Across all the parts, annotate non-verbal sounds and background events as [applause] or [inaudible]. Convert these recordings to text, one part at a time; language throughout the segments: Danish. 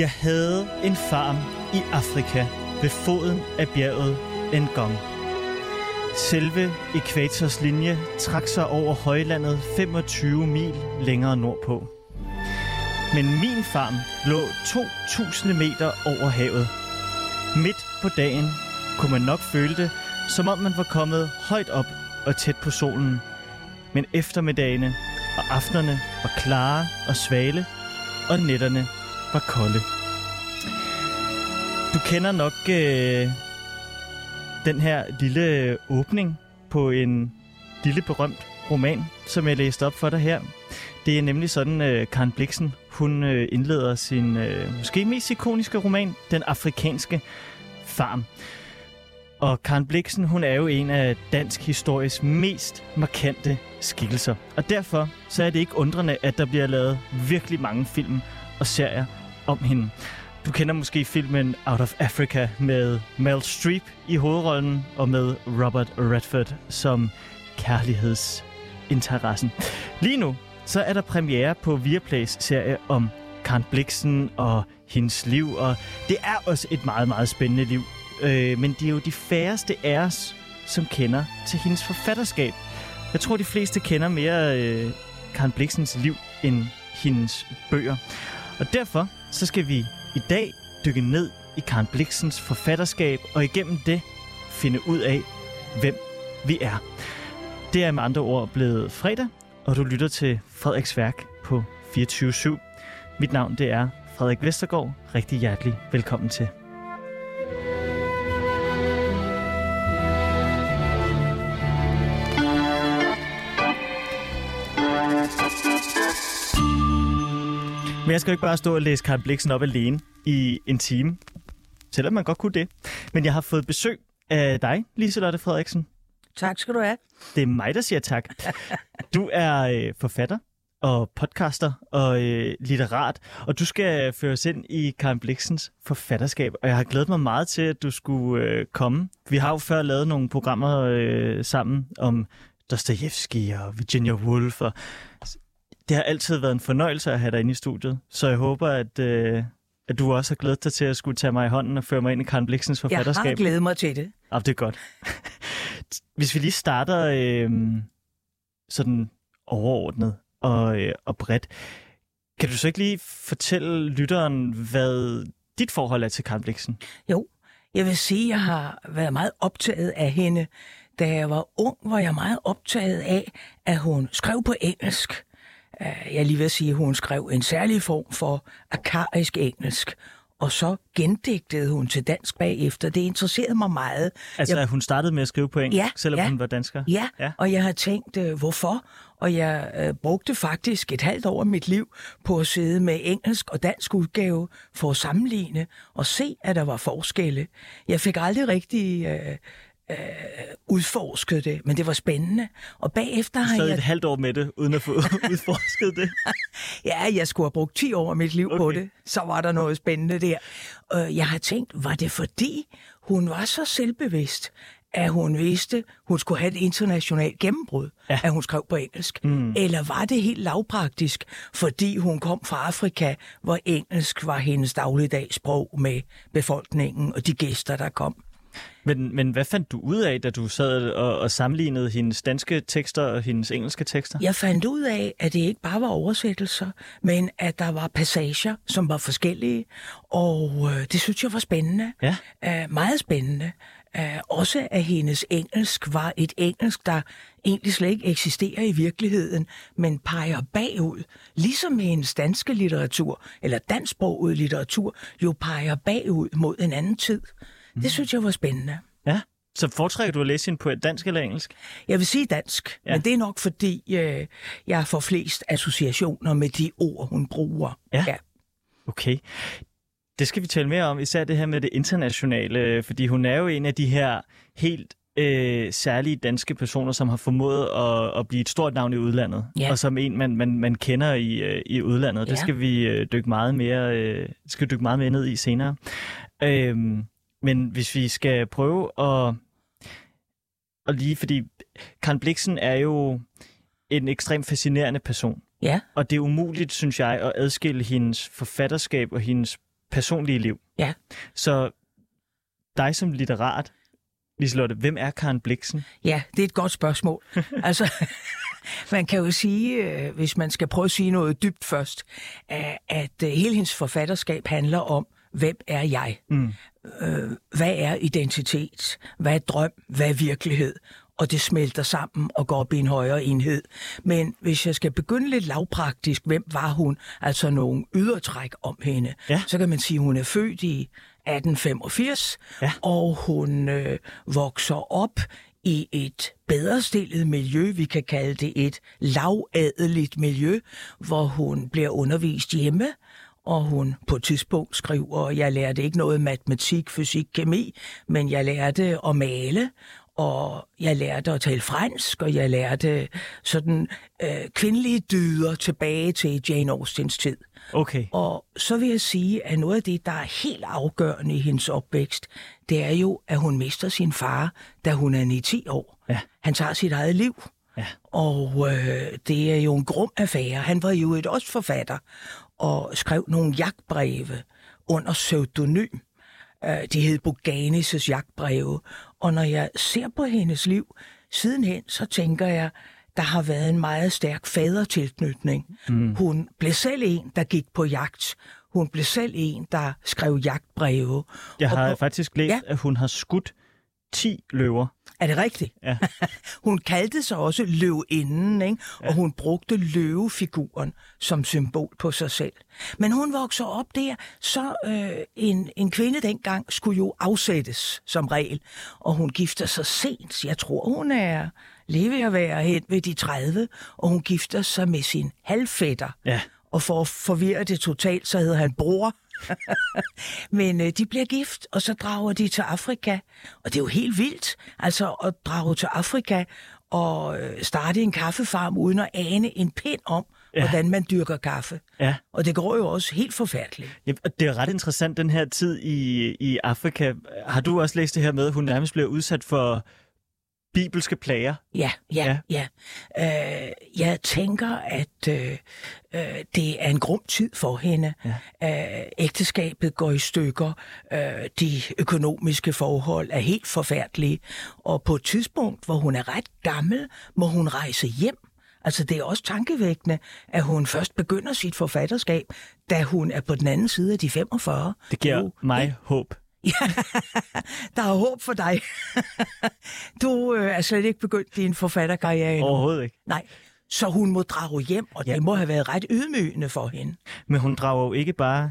Jeg havde en farm i Afrika ved foden af bjerget Ngong. Selve ekvators linje trak sig over højlandet 25 mil længere nordpå. Men min farm lå 2000 meter over havet. Midt på dagen kunne man nok føle det, som om man var kommet højt op og tæt på solen. Men eftermiddagene og aftenerne var klare og svale, og nætterne var kolde. Du kender nok øh, den her lille åbning på en lille berømt roman, som jeg læste op for dig her. Det er nemlig sådan, øh, Karen Bliksen, hun øh, indleder sin øh, måske mest ikoniske roman, Den afrikanske farm. Og Karen Bliksen, hun er jo en af dansk histories mest markante skikkelser. Og derfor så er det ikke undrende, at der bliver lavet virkelig mange film og serier om hende. Du kender måske filmen Out of Africa med Mel Streep i hovedrollen og med Robert Redford som kærlighedsinteressen. Lige nu så er der premiere på Viaplays serie om Karen Bliksen og hendes liv, og det er også et meget, meget spændende liv. Øh, men det er jo de færreste af os, som kender til hendes forfatterskab. Jeg tror, de fleste kender mere øh, Karen Bliksens liv end hendes bøger. Og derfor så skal vi i dag dykke ned i Karen Bliksens forfatterskab, og igennem det finde ud af, hvem vi er. Det er med andre ord blevet fredag, og du lytter til Frederiks Værk på 24-7. Mit navn det er Frederik Vestergaard. Rigtig hjertelig velkommen til. Men jeg skal jo ikke bare stå og læse Karen Bliksen op alene i en time, selvom man godt kunne det. Men jeg har fået besøg af dig, Liselotte Frederiksen. Tak skal du have. Det er mig, der siger tak. [laughs] Du er øh, forfatter og podcaster og øh, litterat, og du skal føres ind i Karen Bliksens forfatterskab, og jeg har glædet mig meget til, at du skulle øh, komme. Vi har jo før lavet nogle programmer øh, sammen om Dostoyevsky og Virginia Woolf, og det har altid været en fornøjelse at have dig inde i studiet, så jeg håber, at, øh, at du også har glædet dig til at skulle tage mig i hånden og føre mig ind i Karen Bliksens forfatterskab. Jeg har glædet mig til det. Ja, det er godt. [laughs] Hvis vi lige starter øh, sådan overordnet og, øh, og bredt, kan du så ikke lige fortælle lytteren, hvad dit forhold er til Karen Bliksen? Jo, jeg vil sige, at jeg har været meget optaget af hende. Da jeg var ung, var jeg meget optaget af, at hun skrev på engelsk. Jeg er lige ved at sige, at hun skrev en særlig form for akarisk engelsk, og så gendigtede hun til dansk bagefter. Det interesserede mig meget. Altså, jeg... hun startede med at skrive på engelsk, ja, selvom ja, hun var dansker? Ja, ja, og jeg har tænkt, øh, hvorfor? Og jeg øh, brugte faktisk et halvt år af mit liv på at sidde med engelsk og dansk udgave for at sammenligne og se, at der var forskelle. Jeg fik aldrig rigtig... Øh, øh, udforsket det, men det var spændende. Og bagefter har jeg... et halvt år med det, uden at få [laughs] [laughs] udforsket det? ja, jeg skulle have brugt 10 år af mit liv okay. på det. Så var der noget spændende der. Og jeg har tænkt, var det fordi hun var så selvbevidst, at hun vidste, hun skulle have et internationalt gennembrud, ja. at hun skrev på engelsk? Mm. Eller var det helt lavpraktisk, fordi hun kom fra Afrika, hvor engelsk var hendes dagligdagssprog med befolkningen og de gæster, der kom? Men, men hvad fandt du ud af, da du sad og, og sammenlignede hendes danske tekster og hendes engelske tekster? Jeg fandt ud af, at det ikke bare var oversættelser, men at der var passager, som var forskellige, og øh, det synes jeg var spændende. Ja. Uh, meget spændende. Uh, også at hendes engelsk var et engelsk, der egentlig slet ikke eksisterer i virkeligheden, men peger bagud, ligesom hendes danske litteratur, eller dansksproget litteratur, jo peger bagud mod en anden tid. Mm. Det synes jeg var spændende. Ja. Så foretrækker du at læse hende på dansk eller engelsk? Jeg vil sige dansk, ja. men det er nok fordi, øh, jeg får flest associationer med de ord, hun bruger. Ja. ja. Okay. Det skal vi tale mere om, især det her med det internationale, fordi hun er jo en af de her helt øh, særlige danske personer, som har formået at, at blive et stort navn i udlandet, ja. og som en, man, man, man kender i, øh, i udlandet. Ja. Det skal vi øh, dykke meget mere, øh, skal dykke meget mere ned i senere. Øh, men hvis vi skal prøve at, at lige, fordi Karen Bliksen er jo en ekstremt fascinerende person. Ja. Og det er umuligt, synes jeg, at adskille hendes forfatterskab og hendes personlige liv. Ja. Så dig som litterat, Liselotte, hvem er Karen Bliksen? Ja, det er et godt spørgsmål. [laughs] altså, [laughs] man kan jo sige, øh, hvis man skal prøve at sige noget dybt først, at øh, hele hendes forfatterskab handler om, hvem er jeg? Mm. Hvad er identitet? Hvad er drøm? Hvad er virkelighed? og det smelter sammen og går op i en højere enhed. Men hvis jeg skal begynde lidt lavpraktisk, hvem var hun? Altså nogle ydertræk om hende. Ja. Så kan man sige, at hun er født i 1885, Ja. og hun øh, vokser op i et bedre stillet miljø, vi kan kalde det et lavadeligt miljø, hvor hun bliver undervist hjemme, og hun på et tidspunkt skriver, jeg lærte ikke noget matematik, fysik, kemi, men jeg lærte at male, og jeg lærte at tale fransk, og jeg lærte sådan øh, kvindelige dyder tilbage til Jane Austens tid. Okay. Og så vil jeg sige, at noget af det, der er helt afgørende i hendes opvækst, det er jo, at hun mister sin far, da hun er 9-10 år. Ja. Han tager sit eget liv. Ja. Og øh, det er jo en grum affære. Han var jo et også forfatter og skrev nogle jagtbreve under pseudonym. Øh, de hed Boganis' jagtbreve. Og når jeg ser på hendes liv sidenhen, så tænker jeg, der har været en meget stærk fadertilknytning. Mm. Hun blev selv en, der gik på jagt. Hun blev selv en, der skrev jagtbreve. Jeg har og, faktisk læst, Ja. at hun har skudt 10 løver. Er det rigtigt? Ja. [laughs] hun kaldte sig også løvinden, ikke? og Ja. hun brugte løvefiguren som symbol på sig selv. Men hun vokser op der, så øh, en, en kvinde dengang skulle jo afsættes som regel, og hun gifter sig sent. Jeg tror, hun er lige ved at være hen ved de 30, og hun gifter sig med sin halvfætter. Ja. Og for at forvirre det totalt, så hedder han bror. [laughs] Men øh, de bliver gift, og så drager de til Afrika. Og det er jo helt vildt, altså at drage til Afrika og øh, starte en kaffefarm uden at ane en pind om, Ja. hvordan man dyrker kaffe. Ja. Og det går jo også helt forfærdeligt. Ja, og det er ret interessant, den her tid i, i Afrika. Har du også læst det her med, at hun nærmest bliver udsat for bibelske plager? Ja, ja, ja. ja. Øh, jeg tænker, at øh, øh, det er en grum tid for hende. Ja. Øh, ægteskabet går i stykker. Øh, de økonomiske forhold er helt forfærdelige. Og på et tidspunkt, hvor hun er ret gammel, må hun rejse hjem. Altså, det er også tankevækkende, at hun først begynder sit forfatterskab, da hun er på den anden side af de 45. Det giver Jo, mig håb. [laughs] Der er håb for dig. [laughs] du øh, er slet ikke begyndt din forfatterkarriere endnu. Overhovedet ikke. Nej. Så hun må drage hjem, og Ja. det må have været ret ydmygende for hende. Men hun drager jo ikke bare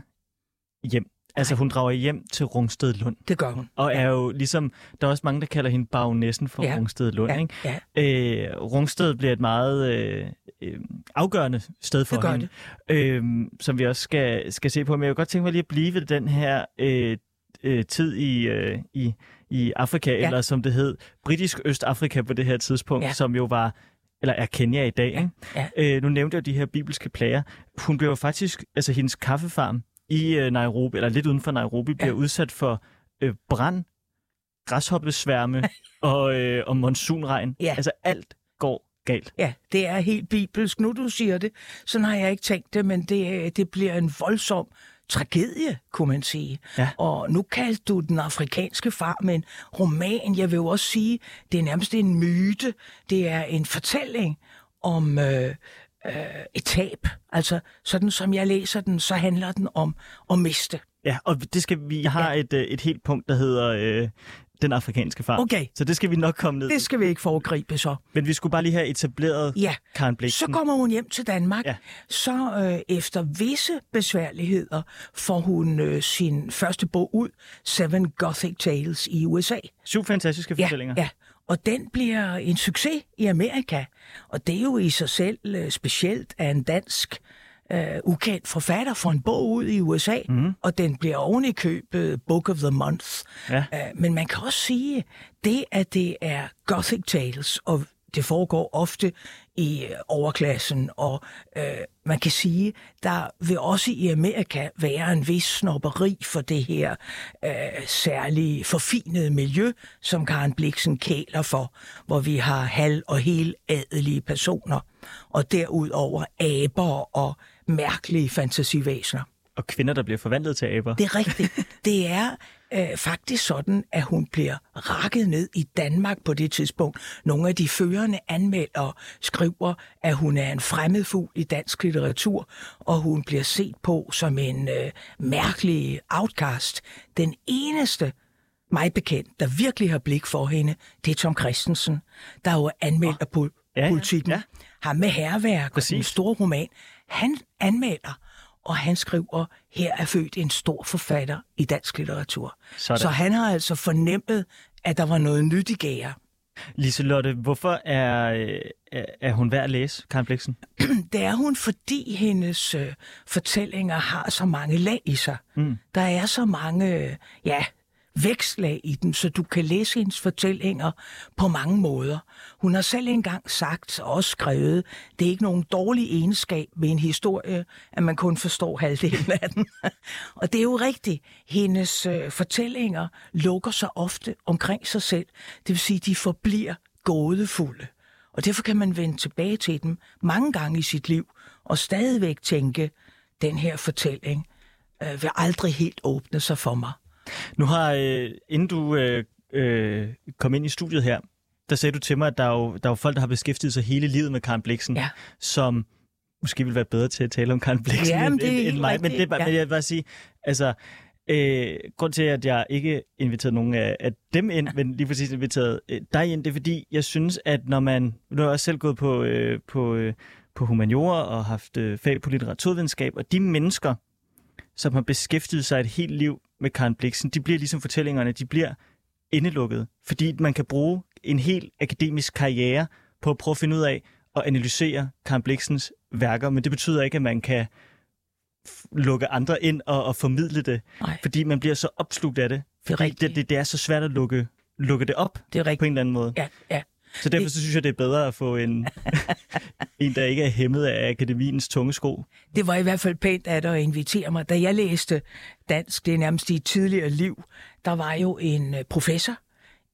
hjem. Altså, hun drager hjem til Rungsted Lund. Det gør hun. Og er jo ligesom, der er også mange, der kalder hende bagnæssen for Ja. Rungsted Lund. Ja, Ikke? ja. Øh, Rungsted bliver et meget øh, øh, afgørende sted for Det hende, øh, som vi også skal, skal se på. Men jeg vil godt tænke mig lige at blive ved den her øh, øh, tid i, øh, i, i Afrika, ja. eller som det hed, Britisk Østafrika på det her tidspunkt, Ja. som jo var, eller er Kenya i dag. Ikke? ja. Øh, nu nævnte jeg de her bibelske plager. Hun blev faktisk, altså hendes kaffefarm i øh, Nairobi, eller lidt uden for Nairobi, bliver Ja. udsat for øh, brand, græshoppesværme [laughs] og, øh, og monsunregn. Ja. Altså alt går galt. Ja, det er helt bibelsk. Nu du siger det, sådan har jeg ikke tænkt det, men det, det bliver en voldsom tragedie, kunne man sige. Ja. Og nu kaldte du den afrikanske farm en roman. Jeg vil jo også sige, det er nærmest en myte. Det er en fortælling om øh, øh, et tab. Altså, sådan som jeg læser den, så handler den om at miste. Ja, og det skal vi har ja. et, øh, et helt punkt, der hedder øh, den afrikanske farm. Okay. Så det skal vi nok komme ned Det skal vi ikke foregribe så. Men vi skulle bare lige have etableret Ja, Karen Så Bliksen. kommer hun hjem til Danmark. Ja. Så øh, efter visse besværligheder får hun øh, sin første bog ud, Seven Gothic Tales i USA. Syv fantastiske Ja, fortællinger. ja. Og den bliver en succes i Amerika. Og det er jo i sig selv øh, specielt af en dansk øh, ukendt forfatter for en bog ud i USA, mm. og den bliver oven i købet Book of the Month. Ja. Øh, men man kan også sige, det at det er Gothic Tales, og det foregår ofte i øh, overklassen, og øh, man kan sige, der vil også i Amerika være en vis snopperi for det her øh, særlige forfinede miljø, som Karen Bliksen kæler for, hvor vi har halv- og helt adelige personer, og derudover aber og mærkelige fantasivæsener. og kvinder, der bliver forvandlet til aber. Det er rigtigt. Det er øh, faktisk sådan, at hun bliver rakket ned i Danmark på det tidspunkt. Nogle af de førende anmeldere skriver, at hun er en fremmed fugl i dansk litteratur, og hun bliver set på som en øh, mærkelig outcast. Den eneste mig bekendt, der virkelig har blik for hende, det er Tom Christensen, der jo anmelder oh. på ja, ja, politikken. Ja. Ham med herværk og en stor roman. Han anmelder, og han skriver, her er født en stor forfatter i dansk litteratur. Sådan. Så han har altså fornemmet, at der var noget nyt i gære. Liselotte, hvorfor er, er, er hun værd at læse, Karen Bliksen? [clears throat] Det er hun, fordi hendes øh, fortællinger har så mange lag i sig. Mm. Der er så mange, ja, vækslag i den, så du kan læse hendes fortællinger på mange måder. Hun har selv engang sagt og også skrevet, det er ikke nogen dårlig egenskab ved en historie, at man kun forstår halvdelen af den. og det er jo rigtigt. Hendes øh, fortællinger lukker sig ofte omkring sig selv. Det vil sige, de forbliver gådefulde. Og derfor kan man vende tilbage til dem mange gange i sit liv, og stadigvæk tænke, den her fortælling øh, vil aldrig helt åbne sig for mig. Nu har, øh, inden du øh, øh, kom ind i studiet her, der sagde du til mig, at der er jo, der er jo folk, der har beskæftiget sig hele livet med Karen Bliksen, ja. som måske vil være bedre til at tale om Karen Bliksen ja, end, end, end mig. Men, det, ja. men jeg vil bare sige, altså, øh, grund til, at jeg ikke inviteret nogen af, af dem ind, men lige præcis inviteret øh, dig ind, det er fordi, jeg synes, at når man, nu har jeg også selv gået på, øh, på, øh, på humaniora og haft øh, fag på litteraturvidenskab, og de mennesker, som har beskæftiget sig et helt liv med Karen Bliksen, de bliver ligesom fortællingerne, de bliver indelukket. Fordi man kan bruge en helt akademisk karriere på at prøve at finde ud af og analysere Karen Bliksens værker, men det betyder ikke, at man kan lukke andre ind og, og formidle det, Nej. fordi man bliver så opslugt af det. Fordi det, det, det, det er så svært at lukke, lukke det op det er på en eller anden måde. Ja, ja. Så derfor så synes jeg, det er bedre at få en, [laughs] en, der ikke er hæmmet af akademiens tunge sko. Det var i hvert fald pænt af dig at invitere mig. Da jeg læste dansk, det er nærmest i tidligere liv, der var jo en øh, professor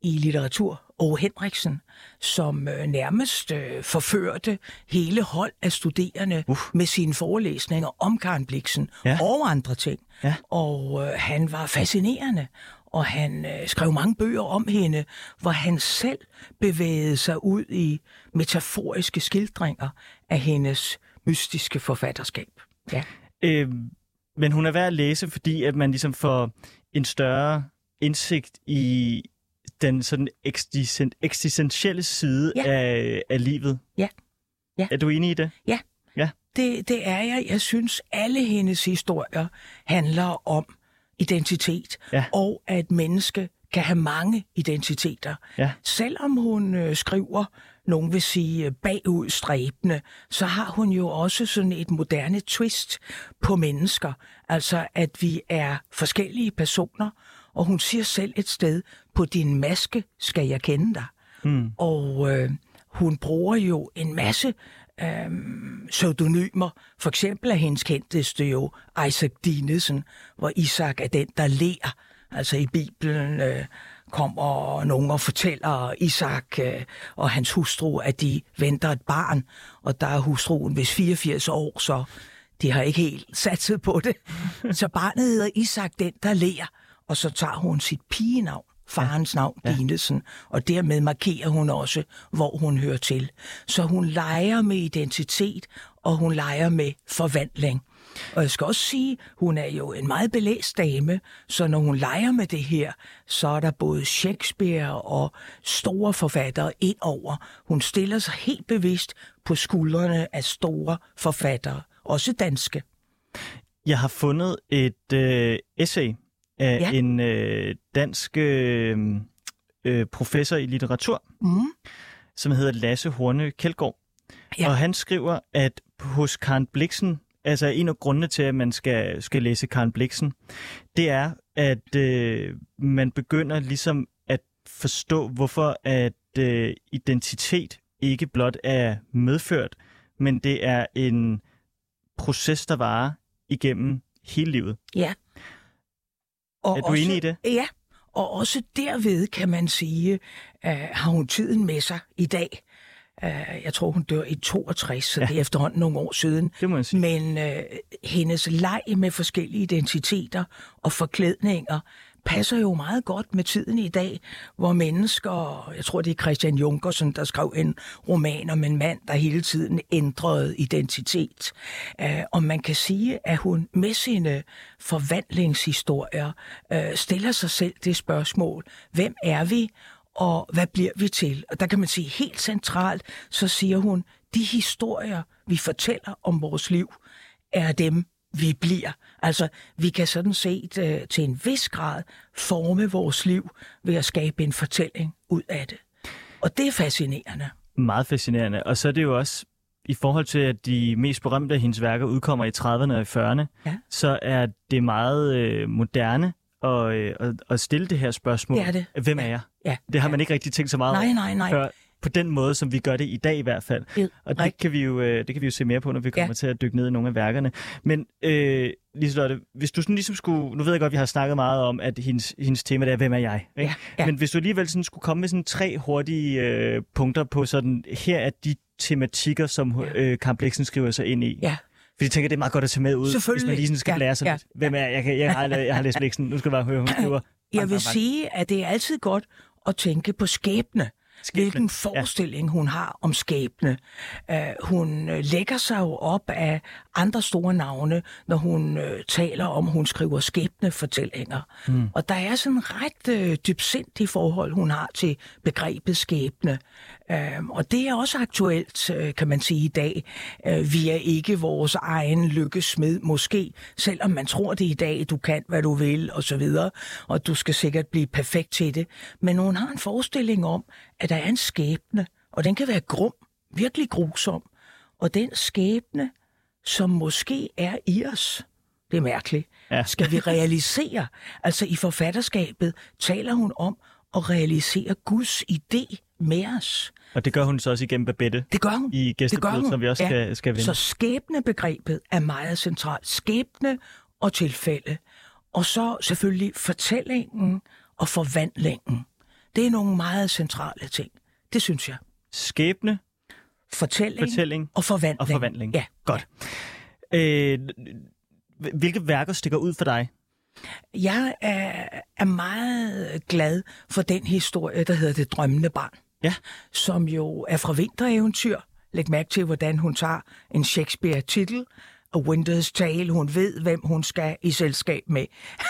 i litteratur, Åge Henriksen, som øh, nærmest øh, forførte hele hold af studerende uh. med sine forelæsninger om Karen Bliksen ja. og andre ting. Ja. Og øh, han var fascinerende, og han øh, skrev mange bøger om hende, hvor han selv bevægede sig ud i metaforiske skildringer af hendes mystiske forfatterskab. Ja. Øh, men hun er værd at læse, fordi at man ligesom får en større indsigt i den sådan eksistentielle side ja. af, af livet. Ja. ja. Er du enig i det? Ja. Ja. Det, det er jeg. Jeg synes, alle hendes historier handler om identitet, ja. og at menneske kan have mange identiteter. Ja. Selvom hun øh, skriver, nogen vil sige bagudstræbende, så har hun jo også sådan et moderne twist på mennesker. Altså, at vi er forskellige personer, og hun siger selv et sted, på din maske skal jeg kende dig. Mm. Og øh, hun bruger jo en masse øh, pseudonymer. For eksempel er hendes kendteste jo Isaac Dinesen, hvor Isak er den, der lærer. Altså i Bibelen øh, kommer nogen og fortæller Isak øh, og hans hustru, at de venter et barn, og der er hustruen hvis 84 år, så de har ikke helt satset på det. [laughs] Så barnet hedder Isak, den der lærer, og så tager hun sit pigenavn farens navn, ja. Dinesen, og dermed markerer hun også, hvor hun hører til. Så hun leger med identitet, og hun leger med forvandling. Og jeg skal også sige, hun er jo en meget belæst dame, så når hun leger med det her, så er der både Shakespeare og store forfattere ind over. Hun stiller sig helt bevidst på skuldrene af store forfattere, også danske. Jeg har fundet et øh, essay af ja. en øh, dansk øh, øh, professor i litteratur, mm. som hedder Lasse Horne Kjeldgaard. Ja. Og han skriver, at hos Karen Bliksen, altså en af grundene til, at man skal, skal læse Karen Bliksen, det er, at øh, man begynder ligesom at forstå, hvorfor at øh, identitet ikke blot er medført, men det er en proces, der varer igennem hele livet. Ja. Og er du også, enig i det? Ja, og også derved kan man sige, uh, har hun tiden med sig i dag. Uh, jeg tror, hun dør i 62, så ja. det er efterhånden nogle år siden. Det må jeg sige. Men uh, hendes leg med forskellige identiteter og forklædninger passer jo meget godt med tiden i dag, hvor mennesker, jeg tror det er Christian Junkersen, der skrev en roman om en mand, der hele tiden ændrede identitet. Øh, og man kan sige, at hun med sine forvandlingshistorier øh, stiller sig selv det spørgsmål, hvem er vi, og hvad bliver vi til? Og der kan man sige helt centralt, så siger hun, de historier, vi fortæller om vores liv, er dem, vi bliver. Altså, vi kan sådan set uh, til en vis grad forme vores liv ved at skabe en fortælling ud af det. Og det er fascinerende. Meget fascinerende. Og så er det jo også, i forhold til, at de mest berømte af hendes værker udkommer i 30'erne og i 40'erne, Ja. så er det meget øh, moderne at, øh, at, stille det her spørgsmål. Det er det. Hvem er jeg? Ja. Det har man ikke rigtig tænkt så meget Nej, nej, nej. før på den måde, som vi gør det i dag i hvert fald. Og det kan, vi jo, øh, det kan vi jo se mere på, når vi kommer Ja. til at dykke ned i nogle af værkerne. Men øh, Liselotte, hvis du sådan ligesom skulle... Nu ved jeg godt, vi har snakket meget om, at hendes, hendes tema er, hvem er jeg? Ikke? Ja, ja. Men hvis du alligevel sådan skulle komme med sådan tre hurtige øh, punkter på sådan, her er de tematikker, som Ja. øh, Karen Bliksen skriver sig ind i. Ja. Fordi jeg tænker, det er meget godt at tage med ud, hvis man lige sådan skal Ja, lære sig ja, lidt. Hvem er jeg? Jeg, kan, jeg, har, jeg har læst Bliksen. Nu skal du bare høre, hun skriver. Jeg vil sige, at det er altid godt at tænke på skæbne. Skæbne, Hvilken forestilling hun har om skæbne. Uh, hun øh, lægger sig jo op af andre store navne, når hun uh, taler om, hun skriver skæbnefortællinger. Mm. Og der er sådan ret uh, dybsindigt forhold, hun har til begrebet skæbne. Uh, og det er også aktuelt, uh, kan man sige i dag. Uh, vi er ikke vores egen lykkesmed, måske, selvom man tror det i dag, du kan, hvad du vil, og så videre, og du skal sikkert blive perfekt til det. Men hun har en forestilling om, at der er en skæbne, og den kan være grum, virkelig grusom. Og den skæbne, som måske er i os, det er mærkeligt, Ja. skal vi realisere. [laughs] Altså i forfatterskabet taler hun om at realisere Guds idé med os. Og det gør hun så også igennem Babette Det gør hun. i hun. som vi også skal, skal vende. Så skæbnebegrebet er meget centralt. Skæbne og tilfælde. Og så selvfølgelig fortællingen og forvandlingen. Det er nogle meget centrale ting. Det synes jeg. Skæbne Fortælling, Fortælling og forvandling. og forvandling. Ja. Godt. Øh, hvilke værker stikker ud for dig? Jeg er, er meget glad for den historie, der hedder Det drømmende barn. Ja. Som jo er fra vintereventyr. Læg mærke til, hvordan hun tager en Shakespeare-titel og Winter's Tale. Hun ved, hvem hun skal i selskab med.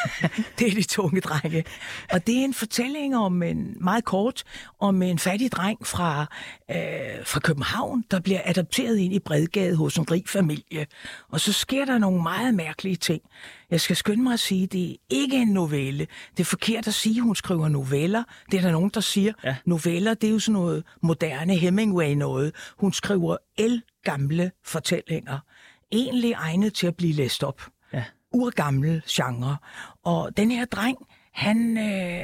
[laughs] det er de tunge drenge. Og det er en fortælling om en meget kort, om en fattig dreng fra, øh, fra København, der bliver adopteret ind i Bredgade hos en rig familie. Og så sker der nogle meget mærkelige ting. Jeg skal skynde mig at sige, at det er ikke en novelle. Det er forkert at sige, at hun skriver noveller. Det er der nogen, der siger. Ja. Noveller, det er jo sådan noget moderne Hemingway noget. Hun skriver el gamle fortællinger. Egentlig egnet til at blive læst op. Ja. Urgammel genre. Og den her dreng, han øh,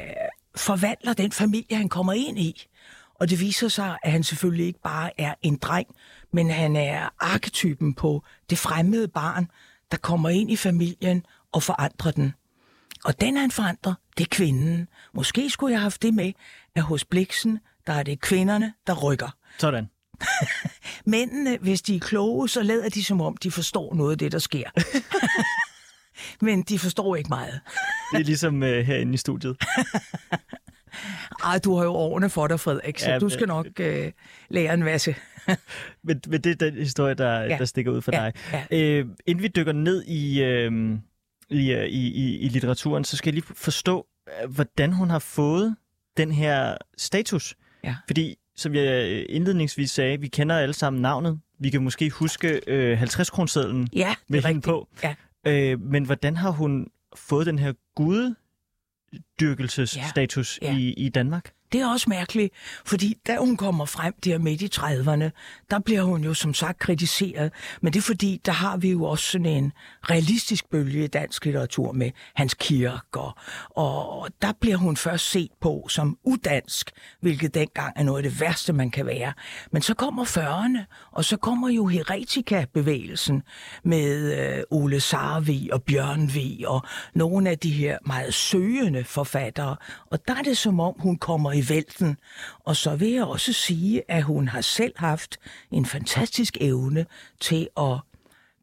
forvandler den familie, han kommer ind i. Og det viser sig, at han selvfølgelig ikke bare er en dreng, men han er arketypen på det fremmede barn, der kommer ind i familien og forandrer den. Og den han forandrer, det er kvinden. Måske skulle jeg have haft det med, at hos Bliksen, der er det kvinderne, der rykker. Sådan. [laughs] Mændene, hvis de er kloge, så lader de som om, de forstår noget af det, der sker. [laughs] Men de forstår ikke meget. Det er ligesom øh, herinde i studiet. [laughs] Ej, du har jo årene for dig, Frederik, så Ja, du skal nok øh, lære en masse. Men, men det er den historie, der, ja. Der stikker ud for Ja, dig. ja. Øh, inden vi dykker ned i, øh, i, øh, i, i, i litteraturen, så skal jeg lige forstå, øh, hvordan hun har fået den her status. Ja. Fordi, som jeg øh, indledningsvis sagde, vi kender alle sammen navnet. Vi kan måske huske øh, 50-kronesedlen Ja, med hende rigtigt. på. Ja. Øh, men hvordan har hun fået den her guddyrkelsesstatus ja. ja. i, i Danmark? Det er også mærkeligt, fordi da hun kommer frem der midt i 30'erne, der bliver hun jo som sagt kritiseret. Men det er fordi, der har vi jo også sådan en realistisk bølge i dansk litteratur med Hans Kirk, og, og der bliver hun først set på som udansk, hvilket dengang er noget af det værste, man kan være. Men så kommer 40'erne, og så kommer jo Heretica-bevægelsen med øh, Ole Sarvi og Bjørnvi og nogle af de her meget søgende forfattere. Og der er det som om, hun kommer i i vælten. Og så vil jeg også sige, at hun har selv haft en fantastisk evne til at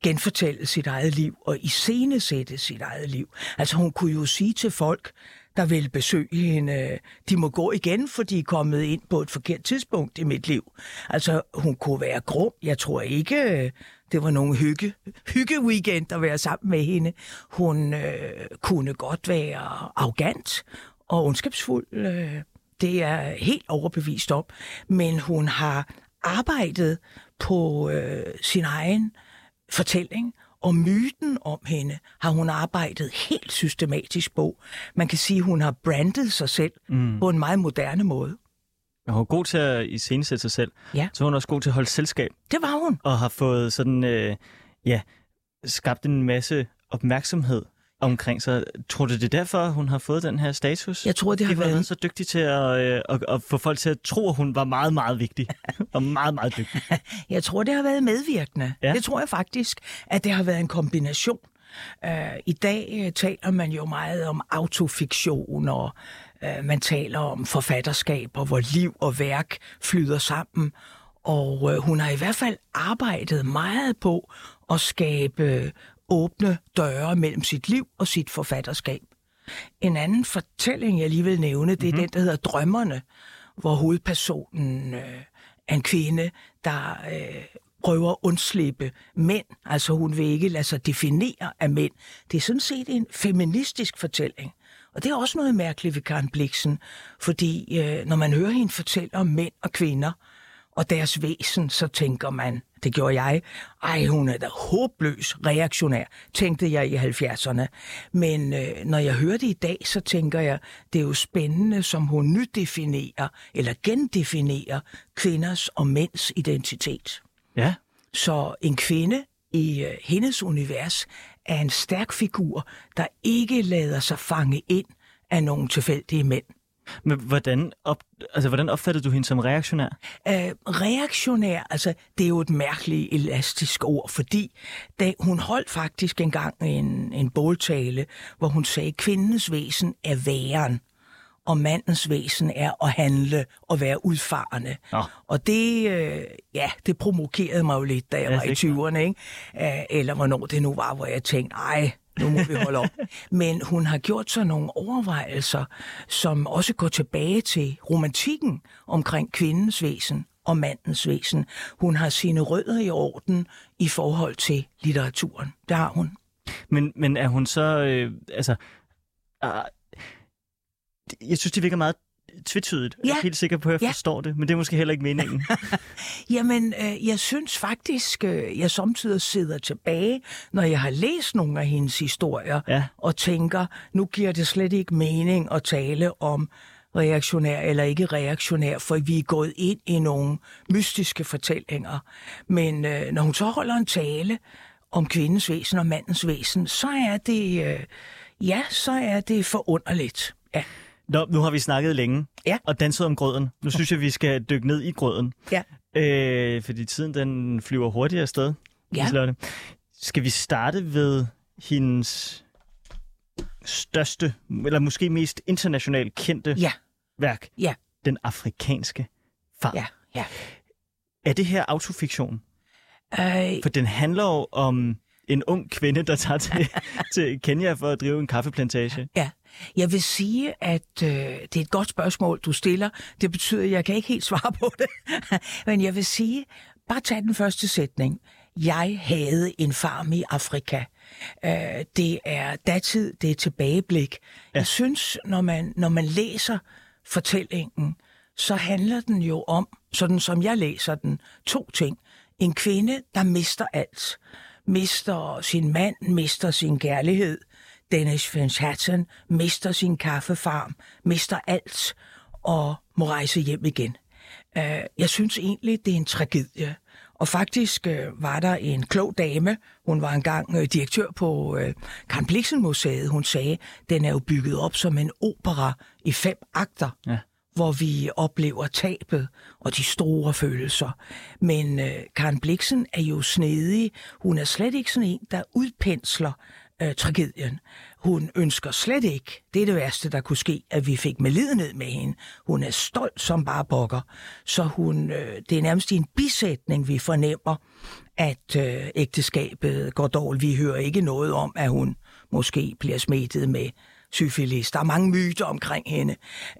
genfortælle sit eget liv og iscenesætte sit eget liv. Altså hun kunne jo sige til folk, der vil besøge hende, de må gå igen, for de er kommet ind på et forkert tidspunkt i mit liv. Altså hun kunne være grum. Jeg tror ikke, det var nogen hygge, hygge weekend at være sammen med hende. Hun øh, kunne godt være arrogant og ondskabsfuld. Øh, det er helt overbevist om. Men hun har arbejdet på øh, sin egen fortælling, og myten om hende har hun arbejdet helt systematisk på. Man kan sige, at hun har brandet sig selv mm. på en meget moderne måde. Og hun er god til at iscenesætte sig selv. Ja. Så hun er også god til at holde selskab. Det var hun. Og har fået sådan, øh, ja, skabt en masse opmærksomhed omkring sig. Tror du, det er derfor, hun har fået den her status? Jeg tror, det har De været... været så dygtig til at, øh, at, at få folk til at tro, at hun var meget, meget vigtig. [laughs] og meget, meget dygtig. [laughs] Jeg tror, det har været medvirkende. Ja. Det tror jeg faktisk, at det har været en kombination. Uh, I dag uh, taler man jo meget om autofiktion, og uh, man taler om forfatterskaber, hvor liv og værk flyder sammen. Og uh, hun har i hvert fald arbejdet meget på at skabe åbne døre mellem sit liv og sit forfatterskab. En anden fortælling, jeg lige vil nævne, det er mm-hmm. den, der hedder Drømmerne, hvor hovedpersonen øh, er en kvinde, der øh, prøver at undslippe mænd. Altså hun vil ikke lade sig definere af mænd. Det er sådan set en feministisk fortælling. Og det er også noget mærkeligt ved Karen Bliksen, fordi øh, når man hører hende fortælle om mænd og kvinder og deres væsen, så tænker man, det gjorde jeg, ej, hun er da håbløs reaktionær, tænkte jeg i 70'erne. Men øh, når jeg hører det i dag, så tænker jeg, det er jo spændende, som hun nydefinerer eller gendefinerer kvinders og mænds identitet. Ja. Så en kvinde i øh, hendes univers er en stærk figur, der ikke lader sig fange ind af nogle tilfældige mænd. Men hvordan, op, altså, hvordan opfattede du hende som reaktionær? Øh, reaktionær, altså det er jo et mærkeligt elastisk ord, fordi da, hun holdt faktisk engang en, en båltale, hvor hun sagde, at kvindens væsen er væren, og mandens væsen er at handle og være udfarende. Nå. Og det, øh, ja, det provokerede mig jo lidt, da jeg Ja, var i det er 20'erne, ikke? Øh, eller hvornår det nu var, hvor jeg tænkte, ej, nu må vi holde op. [laughs] Men hun har gjort sig nogle overvejelser, som også går tilbage til romantikken omkring kvindens væsen og mandens væsen. Hun har sine rødder i orden i forhold til litteraturen. Det har hun. Men, men er hun så, øh, altså, uh, jeg synes, det virker meget tvetydigt. Jeg er Ja. helt sikker på, at jeg Ja. forstår det, men det er måske heller ikke meningen. [laughs] [laughs] Jamen, øh, jeg synes faktisk, øh, jeg samtidig sidder tilbage, når jeg har læst nogle af hendes historier, Ja. og tænker, nu giver det slet ikke mening at tale om reaktionær eller ikke reaktionær, for vi er gået ind i nogle mystiske fortællinger. Men øh, når hun så holder en tale om kvindens væsen og mandens væsen, så er det, øh, ja, så er det forunderligt. Ja. Nå, nu har vi snakket længe Ja. og danset om grøden. Nu synes jeg, vi skal dykke ned i grøden. Ja. Øh, fordi tiden den flyver hurtigere afsted. Ja. Liselotte. Skal vi starte ved hendes største, eller måske mest internationalt kendte Ja, værk, ja, Den afrikanske far. ja, ja. Er det her autofiktion? Øh, For den handler jo om en ung kvinde, der tager til, [laughs] til Kenya for at drive en kaffeplantage. Ja, jeg vil sige, at øh, det er et godt spørgsmål, du stiller. Det betyder, at jeg kan ikke helt svare på det. [laughs] Men jeg vil sige, bare tag den første sætning. Jeg havde en farm i Afrika. Øh, det er datid, det er tilbageblik. Ja. Jeg synes, når man, når man læser fortællingen, så handler den jo om, sådan som jeg læser den, to ting. En kvinde, der mister alt. Mister sin mand, mister sin kærlighed. Dennis Manhattan mister sin kaffefarm, mister alt og må rejse hjem igen. Øh, Jeg synes egentlig, det er en tragedie. Og faktisk øh, var der en klog dame, hun var engang øh, direktør på øh, Karen Blixen Museet, hun sagde, den er jo bygget op som en opera i fem akter Ja. hvor vi oplever tabet og de store følelser. Men øh, Karen Bliksen er jo snedig. Hun er slet ikke sådan en, der udpensler øh, tragedien. Hun ønsker slet ikke, det er det værste, der kunne ske, at vi fik medlidenhed med hende. Hun er stolt som bare bokker, så hun, øh, det er nærmest i en bisætning, vi fornemmer, at øh, ægteskabet går dårligt. Vi hører ikke noget om, at hun måske bliver smittet med syfilis. Der er mange myter omkring hende.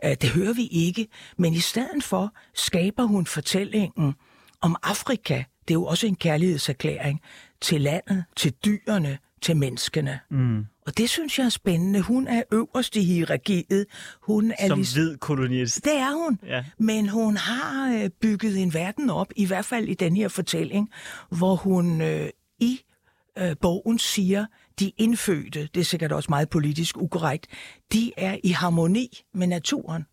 Øh, det hører vi ikke, men i stedet for skaber hun fortællingen om Afrika. Det er jo også en kærlighedserklæring til landet, til dyrene, til menneskene. Mm. Og det synes jeg er spændende. Hun er øverst i hierarkiet. Hun er Som ligesom... hvid kolonist. Det er hun. Ja. Men hun har øh, bygget en verden op, i hvert fald i den her fortælling, hvor hun øh, i øh, bogen siger, de indfødte, det er sikkert også meget politisk ukorrekt, de er i harmoni med naturen.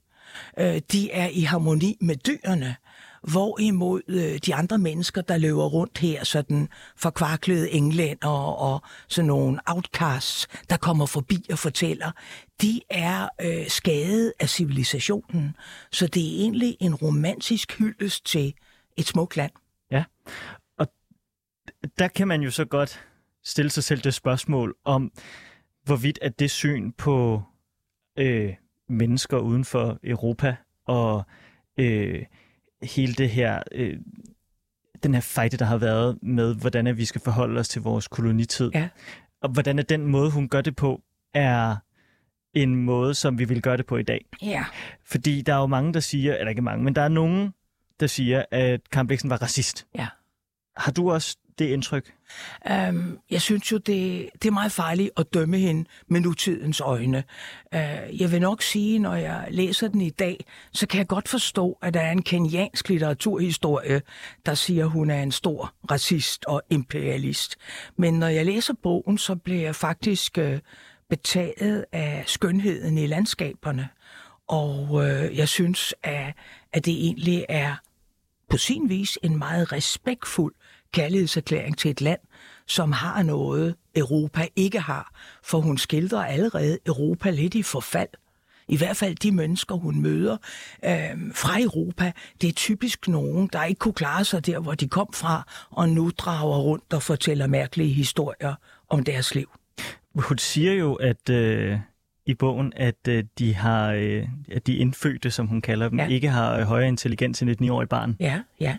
Øh, de er i harmoni med dyrene. Hvorimod øh, de andre mennesker, der løber rundt her, sådan forkvaklede englænder og sådan nogle outcasts, der kommer forbi og fortæller, de er øh, skadet af civilisationen. Så det er egentlig en romantisk hyldest til et smukt land. Ja, og der kan man jo så godt stille sig selv det spørgsmål om, hvorvidt at det syn på øh, mennesker uden for Europa og øh, hele det her, øh, den her fejde, der har været med, hvordan at vi skal forholde os til vores kolonitid. Ja. Og hvordan er den måde, hun gør det på, er en måde, som vi vil gøre det på i dag. Ja. Fordi der er jo mange, der siger, eller ikke mange, men der er nogen, der siger, at Karen Bliksen var racist. Ja. Har du også det indtryk? Øhm, jeg synes jo, det, det er meget farligt at dømme hende med nutidens øjne. Øh, jeg vil nok sige, når jeg læser den i dag, så kan jeg godt forstå, at der er en kenyansk litteraturhistorie, der siger, at hun er en stor racist og imperialist. Men når jeg læser bogen, så bliver jeg faktisk øh, betaget af skønheden i landskaberne. Og øh, jeg synes, at, at det egentlig er på sin vis en meget respektfuld kærlighedserklæring til et land, som har noget, Europa ikke har. For hun skildrer allerede Europa lidt i forfald. I hvert fald de mennesker, hun møder øh, fra Europa, det er typisk nogen, der ikke kunne klare sig der, hvor de kom fra, og nu drager rundt og fortæller mærkelige historier om deres liv. Hun siger jo, at øh, i bogen, at øh, de har, øh, at de indfødte, som hun kalder dem, Ja. ikke har øh, højere intelligens end et 9-årigt barn. Ja, ja.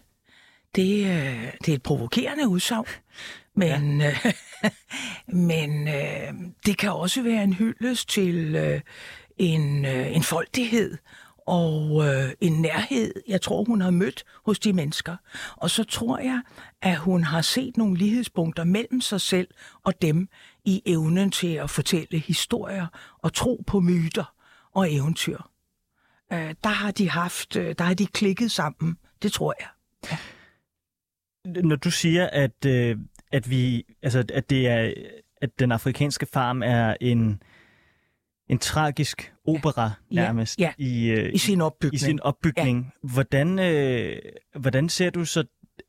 Det, øh, det er et provokerende udsagn, men, ja. øh, [laughs] men øh, det kan også være en hyldest til øh, en, øh, en foldighed og øh, en nærhed, jeg tror, hun har mødt hos de mennesker. Og så tror jeg, at hun har set nogle lighedspunkter mellem sig selv og dem i evnen til at fortælle historier og tro på myter og eventyr. Øh, der har de haft, øh, der har de klikket sammen, det tror jeg. Når du siger, at, øh, at, vi, altså, at, det er, at den afrikanske farm er en, en tragisk opera Ja, nærmest ja. i, øh, I sin opbygning. i sin opbygning. Ja. Hvordan, øh, hvordan ser du så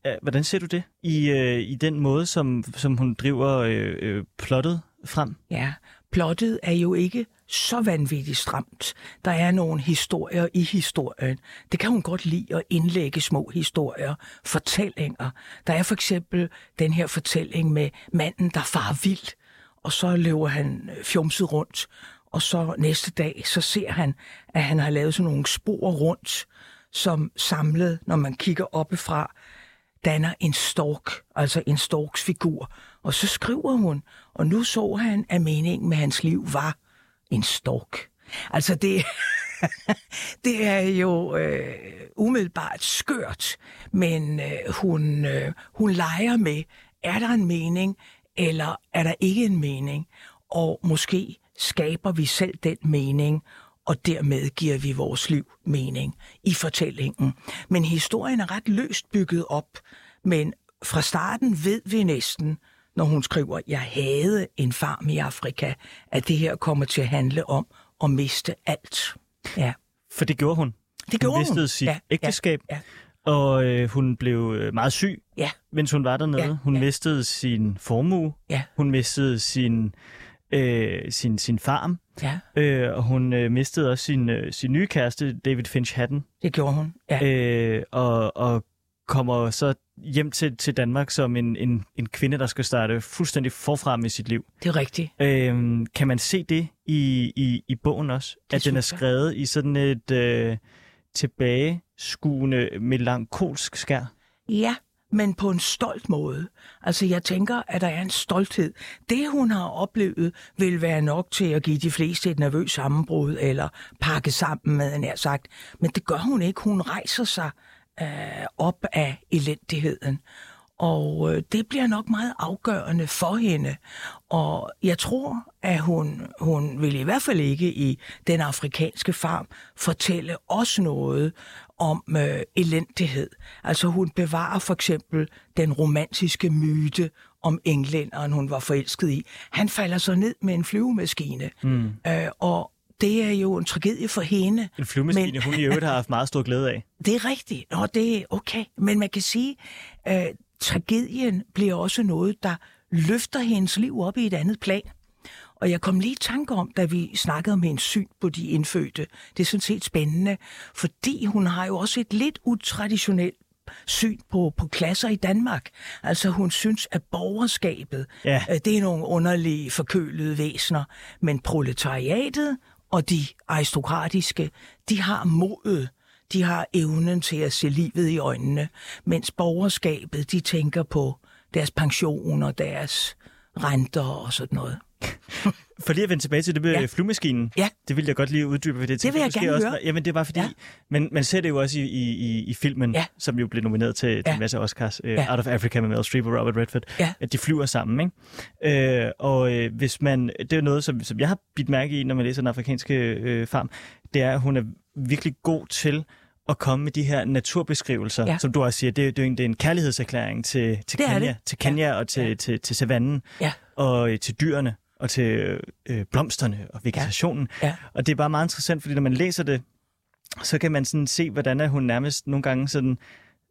øh, hvordan ser du det i, øh, i den måde, som, som hun driver øh, øh, plottet frem? Ja, plottet er jo ikke så vanvittigt stramt. Der er nogle historier i historien. Det kan hun godt lide at indlægge små historier, fortællinger. Der er for eksempel den her fortælling med manden, der far vild, og så løber han øh, fjumset rundt, og så næste dag, så ser han, at han har lavet sådan nogle spor rundt, som samlet, når man kigger oppefra, danner en stork, altså en storks figur. Og så skriver hun, og nu så han, at meningen med hans liv var en stork. Altså det, [laughs] det er jo øh, umiddelbart skørt, men øh, hun, øh, hun leger med, er der en mening, eller er der ikke en mening? Og måske skaber vi selv den mening, og dermed giver vi vores liv mening i fortællingen. Men historien er ret løst bygget op, men fra starten ved vi næsten, når hun skriver, jeg havde en farm i Afrika, at det her kommer til at handle om at miste alt. Ja, For det gjorde hun. det gjorde hun hun. mistede sit ja, ægteskab, Ja, og øh, hun blev øh, meget syg, ja, mens hun var dernede. Ja, hun ja. mistede sin formue, ja, hun mistede sin, øh, sin, sin farm, ja, øh, og hun øh, mistede også sin, øh, sin nye kæreste, David Finch Hatton, det gjorde hun. Ja, øh, og, og kommer så hjem til, til Danmark som en, en, en kvinde, der skal starte fuldstændig forfra med sit liv. Det er rigtigt. Øhm, kan man se det i, i, i bogen også? Det at den er synes jeg. skrevet i sådan et øh, tilbageskuende melankolsk skær? Ja, men på en stolt måde. Altså, jeg tænker, at der er en stolthed. Det, hun har oplevet, vil være nok til at give de fleste et nervøs sammenbrud, eller pakke sammen med, nær sagt. Men det gør hun ikke. Hun rejser sig øh, op af elendigheden. Og øh, det bliver nok meget afgørende for hende. Og jeg tror, at hun, hun vil i hvert fald ikke i den afrikanske farm fortælle os noget om øh, elendighed. Altså hun bevarer for eksempel den romantiske myte om englænderen, hun var forelsket i. Han falder så ned med en flyvemaskine. Mm. Øh, og det er jo en tragedie for hende. En flyvemaskine, Men- hun i øvrigt har haft meget stor glæde af. Det er rigtigt. Nå, det er okay. Men man kan sige, at øh, tragedien bliver også noget, der løfter hendes liv op i et andet plan. Og jeg kom lige i tanke om, da vi snakkede om hendes syn på de indfødte. Det er sådan set spændende, fordi hun har jo også et lidt utraditionelt syn på, på klasser i Danmark. Altså hun synes, at borgerskabet, Ja. øh, det er nogle underlige forkølede væsener, men proletariatet og de aristokratiske, de har modet, de har evnen til at se livet i øjnene, mens borgerskabet, de tænker på deres pension og deres renter og sådan noget. [laughs] For lige at vende tilbage til det med Ja. ja. flyvemaskinen. Ja. Det vil jeg godt lige uddybe ved det. Det vil jeg gerne også, høre. Jamen det er bare fordi, Ja. ja. men man ser det jo også i, i, i, i filmen, Ja. som jo blev nomineret til, til Ja. en masse Oscars. Uh, Ja. Out of Africa med Meryl Streep og Robert Redford. Ja. At de flyver sammen, ikke? Uh, og uh, hvis man, det er noget, som, som jeg har bidt mærke i, når man læser den afrikanske uh, farm, det er, at hun er virkelig god til at komme med de her naturbeskrivelser, Ja. ja. som du også siger, det, er- det, er en- det er en kærlighedserklæring til, til Det Kenya, til Kenya og til, Ja. ja. til, til savannen Ja. og øh, til dyrene og til øh, blomsterne og vegetationen. Ja. Og det er bare meget interessant, fordi når man læser det, så kan man sådan se, hvordan at hun nærmest nogle gange sådan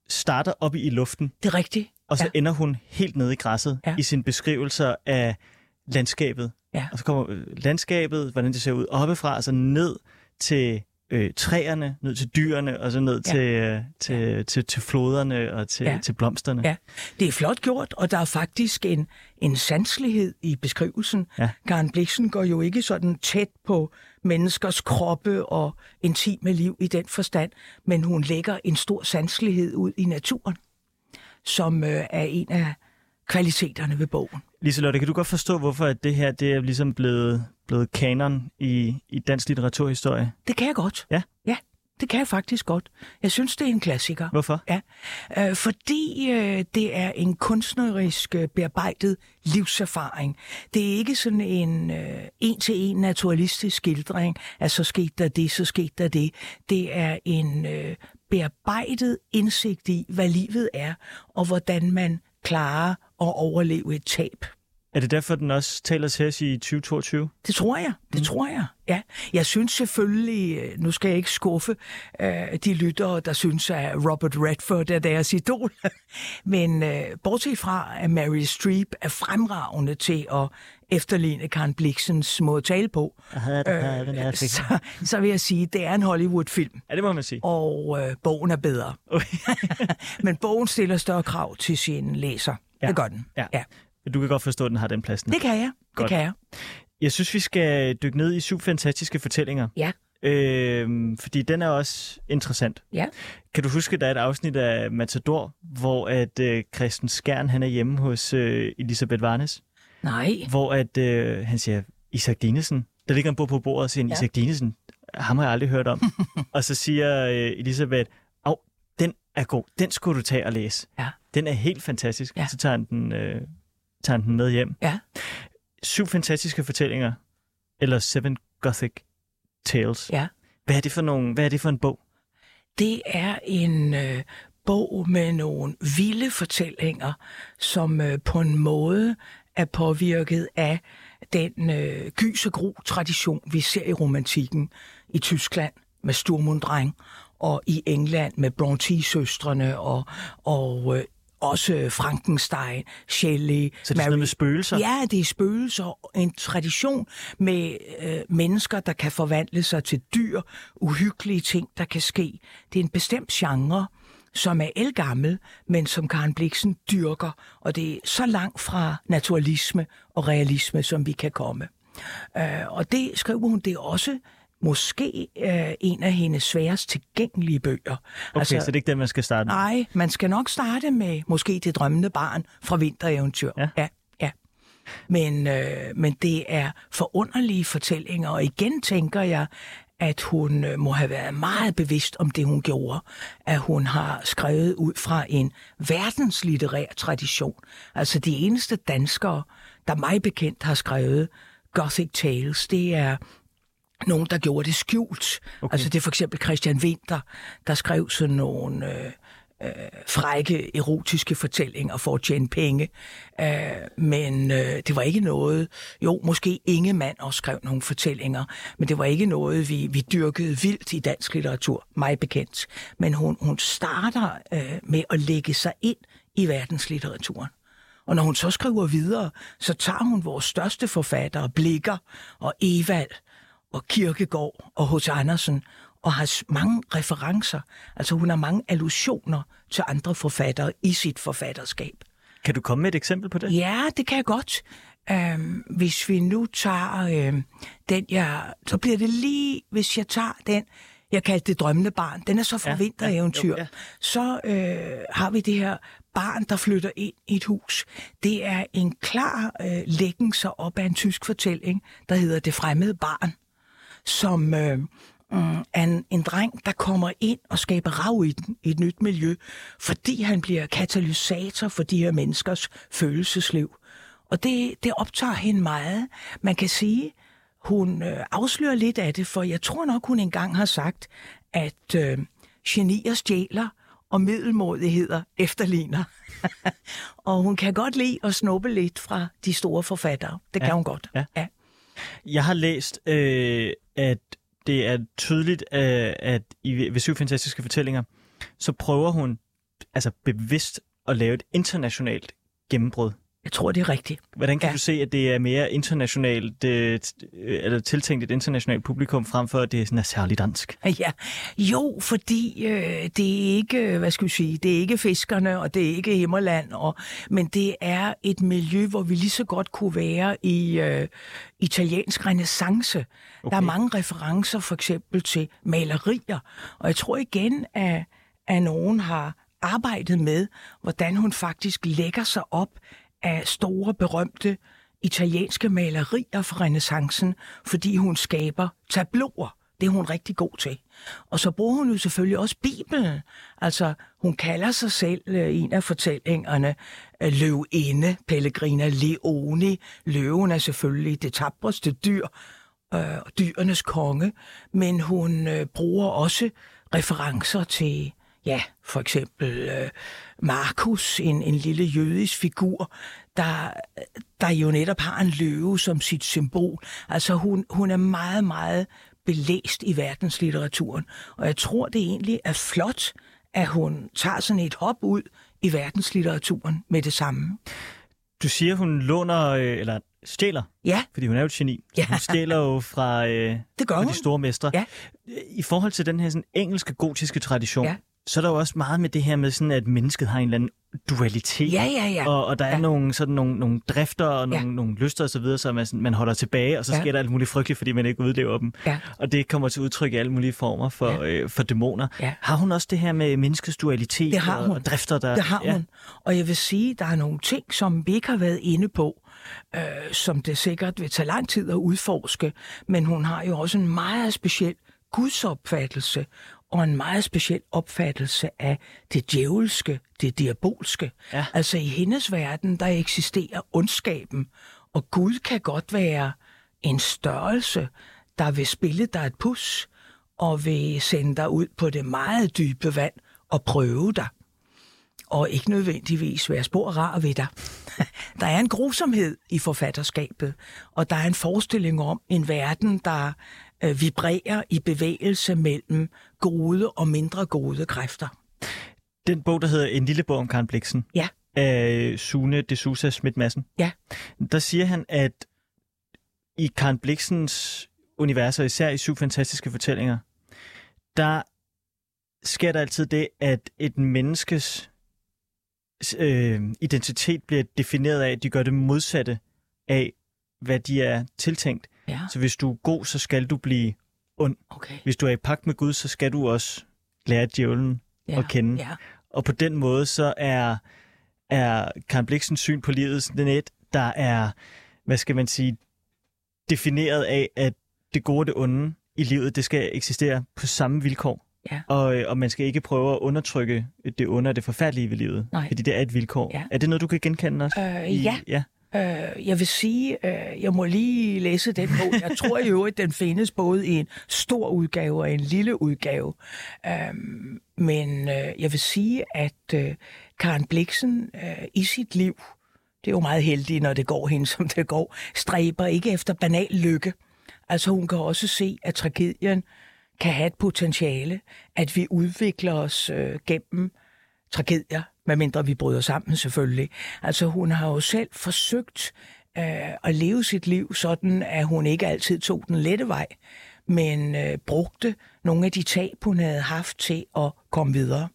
starter op i luften, Det er rigtigt. og så Ja. ja. ender hun helt nede i græsset Ja. ja. i sine beskrivelser af landskabet. Ja. Og så kommer øh, landskabet, hvordan det ser ud oppefra, og så ned til øh, træerne, ned til dyrene, og så ned Ja. til, øh, til, til, til floderne og til, Ja. ja. til blomsterne. Ja, det er flot gjort, og der er faktisk en, en sanselighed i beskrivelsen. Ja. Karen Bliksen går jo ikke sådan tæt på menneskers kroppe og intime liv i den forstand, men hun lægger en stor sanselighed ud i naturen, som øh, er en af kvaliteterne ved bogen. Liselotte, kan du godt forstå, hvorfor at det her det er ligesom blevet, blevet kanon i, i dansk litteraturhistorie? Det kan jeg godt. Ja. Ja, det kan jeg faktisk godt. Jeg synes, det er en klassiker. Hvorfor? Ja, øh, fordi øh, det er en kunstnerisk øh, bearbejdet livserfaring. Det er ikke sådan en øh, en-til-en naturalistisk skildring, at så skete der det, så skete der det. Det er en øh, bearbejdet indsigt i, hvad livet er, og hvordan man klarer at overleve et tab. Er det derfor, den også taler til os i 2022? Det tror jeg. Det mm. tror jeg. Ja. Jeg synes selvfølgelig, øh, nu skal jeg ikke skuffe øh, de lyttere, der synes, at Robert Redford er deres idol. [laughs] Men øh, bortset fra, at Mary Streep er fremragende til at efterligne Karen Bliksens måde at tale på, øh, så, så vil jeg sige, at det er en Hollywood-film, Ja, det må man sige. og øh, bogen er bedre. Okay. [laughs] Men bogen stiller større krav til sin læser. Ja. Det gør den. Ja. ja. Du kan godt forstå, at den har den plads. Det kan jeg. Det Godt. kan jeg. Jeg synes, vi skal dykke ned i syv fantastiske fortællinger. Ja. Øhm, fordi den er også interessant. Ja. Kan du huske, der er et afsnit af Matador, hvor at øh, Christen Skjern han er hjemme hos øh, Elisabeth Varnes, Nej. hvor at øh, han siger, Isak Dinesen, der ligger en bog på bordet og siger, Ja. Isak Dinesen, ham har jeg aldrig hørt om. [laughs] og så siger øh, Elisabeth, den er god, den skulle du tage og læse. Ja. Den er helt fantastisk. Ja. Så tager han den, øh, tager han den med hjem. Ja. Syv fantastiske fortællinger, eller Seven Gothic Tales. Ja. Hvad er det for, nogle, hvad er det for en bog? Det er en øh, bog med nogle vilde fortællinger, som øh, på en måde er påvirket af den øh, gys og gro tradition, vi ser i romantikken i Tyskland med Sturm und Drang, og i England med Brontë-søstrene og, og øh, også Frankenstein, Shelley, Så det er sådan noget med spøgelser? Ja, det er spøgelser og en tradition med øh, mennesker, der kan forvandle sig til dyr, uhyggelige ting, der kan ske. Det er en bestemt genre, som er elgammel, men som Karen Bliksen dyrker, og det er så langt fra naturalisme og realisme, som vi kan komme. Øh, og det skriver hun, det er også måske øh, en af hendes sværest tilgængelige bøger. Okay, altså, så det er ikke den, man skal starte med? Nej, man skal nok starte med måske Det drømmende barn fra Vintereventyr. Ja. ja. ja. Men, øh, men det er forunderlige fortællinger, og igen tænker jeg, at hun øh, må have været meget bevidst om det, hun gjorde. At hun har skrevet ud fra en verdenslitterær tradition. Altså de eneste danskere, der mig bekendt har skrevet Gothic Tales, det er nogen, der gjorde det skjult. Okay. Altså det er for eksempel Christian Winter, der skrev sådan nogle øh, øh, frække, erotiske fortællinger for at tjene penge. Øh, men øh, det var ikke noget... Jo, måske Ingemann også skrev nogle fortællinger, men det var ikke noget, vi, vi dyrkede vildt i dansk litteratur, mig bekendt. Men hun, hun starter øh, med at lægge sig ind i verdenslitteraturen. Og når hun så skriver videre, så tager hun vores største forfattere, Blikker og Evald og Kirkegård og H.C. Andersen, og har mange referencer. Altså hun har mange allusioner til andre forfattere i sit forfatterskab. Kan du komme med et eksempel på det? Ja, det kan jeg godt. Øhm, hvis vi nu tager øhm, den, jeg... Så bliver det lige, hvis jeg tager den, jeg kaldte det drømmende barn. Den er så fra ja, vintereventyr. Ja, ja. Så øh, har vi det her barn, der flytter ind i et hus. Det er en klar øh, læggen sig op af en tysk fortælling, der hedder Det fremmede barn, som øh, mm, en, en dreng, der kommer ind og skaber rav i, den, i et nyt miljø, fordi han bliver katalysator for de her menneskers følelsesliv. Og det, det optager hende meget. Man kan sige, hun øh, afslører lidt af det, for jeg tror nok, hun engang har sagt, at øh, genier stjæler, og middelmodigheder efterligner. [laughs] og hun kan godt lide at snuppe lidt fra de store forfattere. Det kan Ja, hun godt. ja. ja. Jeg har læst, øh, at det er tydeligt, øh, at i ved syv fantastiske fortællinger, så prøver hun altså bevidst at lave et internationalt gennembrud. Jeg tror, det er rigtigt. Hvordan kan ja. Du se, at det er mere internationalt, øh, øh, eller tiltænkt et internationalt publikum, frem for at det er sådan er særligt dansk? [laughs] Ja, jo, fordi øh, det er ikke, hvad skal vi sige, det er ikke fiskerne, og det er ikke Himmerland, og, men det er et miljø, hvor vi lige så godt kunne være i øh, italiensk renaissance. Okay. Der er mange referencer for eksempel til malerier, og jeg tror igen, at, at nogen har arbejdet med, hvordan hun faktisk lægger sig op af store, berømte italienske malerier fra renaissancen, fordi hun skaber tabloer. Det er hun rigtig god til. Og så bruger hun jo selvfølgelig også Bibelen. Altså, hun kalder sig selv øh, en af fortællingerne øh, løvinde, Pellegrina Leone. Løven er selvfølgelig det tabreste dyr, øh, dyrenes konge, men hun øh, bruger også referencer til, ja, for eksempel øh, Markus, en, en lille jødisk figur, der, der jo netop har en løve som sit symbol. Altså hun, hun er meget, meget belæst i verdenslitteraturen, og jeg tror, det egentlig er flot, at hun tager sådan et hop ud i verdenslitteraturen med det samme. Du siger, hun låner, øh, eller stjæler, Ja, fordi hun er jo et geni. Så Ja. Hun stjæler jo fra, øh, det gør fra hun. de store mestre. Ja. I forhold til den her sådan, engelske gotiske tradition, Ja. Så er der jo også meget med det her med, sådan, at mennesket har en eller anden dualitet. Ja, ja, ja. Og, og der er Ja. nogle, sådan nogle, nogle drifter og nogle, Ja. nogle lyster osv., så videre, som man, sådan- man holder tilbage, og så Ja. sker der alt muligt frygteligt, fordi man ikke udlever dem. Ja. Og det kommer til udtryk i alle mulige former for, ja. øh, for dæmoner. Ja. Har hun også det her med menneskets dualitet Det har og, hun. og drifter, der... Det har ja. hun. Og jeg vil sige, der er nogle ting, som vi ikke har været inde på, øh, som det sikkert vil tage lang tid at udforske. Men hun har jo også en meget speciel gudsopfattelse, og en meget speciel opfattelse af det djævelske, det diabolske. Ja. Altså i hendes verden, der eksisterer ondskaben, og Gud kan godt være en størrelse, der vil spille dig et pus, og vil sende dig ud på det meget dybe vand og prøve dig og ikke nødvendigvis være spor rar ved dig. [laughs] Der er en grusomhed i forfatterskabet, og der er en forestilling om en verden, der øh, vibrerer i bevægelse mellem gode og mindre gode kræfter. Den bog, der hedder En lille bog om Karen Bliksen, Ja. af Sune de Sousa Schmidt Madsen, Ja. der siger han, at i Karen Bliksens univers, og især i syv fantastiske fortællinger, der sker der altid det, at et menneskes øh, identitet bliver defineret af, at de gør det modsatte af, hvad de er tiltænkt. Ja, Så hvis du er god, så skal du blive ond. okay. Hvis du er i pagt med Gud, så skal du også lære djævlen Ja, at kende. Ja, Og på den måde, så er, er Karen Bliksens syn på livet sådan et, der er, hvad skal man sige, defineret af, at det gode og det onde i livet, det skal eksistere på samme vilkår. Ja. Og, øh, og man skal ikke prøve at undertrykke det onde og det forfærdelige ved livet, Nej. fordi det er et vilkår. Ja. Er det noget, du kan genkende også? Øh, i, ja. ja. Øh, jeg vil sige, øh, jeg må lige læse den bog. Jeg tror i øvrigt, den findes både i en stor udgave og en lille udgave. Øh, men øh, jeg vil sige, at øh, Karen Bliksen øh, i sit liv, det er jo meget heldigt, når det går hende, som det går, stræber ikke efter banal lykke. Altså hun kan også se, at tragedien kan have et potentiale, at vi udvikler os øh, gennem tragedier, medmindre vi bryder sammen selvfølgelig. Altså hun har jo selv forsøgt øh, at leve sit liv sådan, at hun ikke altid tog den lette vej, men øh, brugte nogle af de tab, hun havde haft til at komme videre.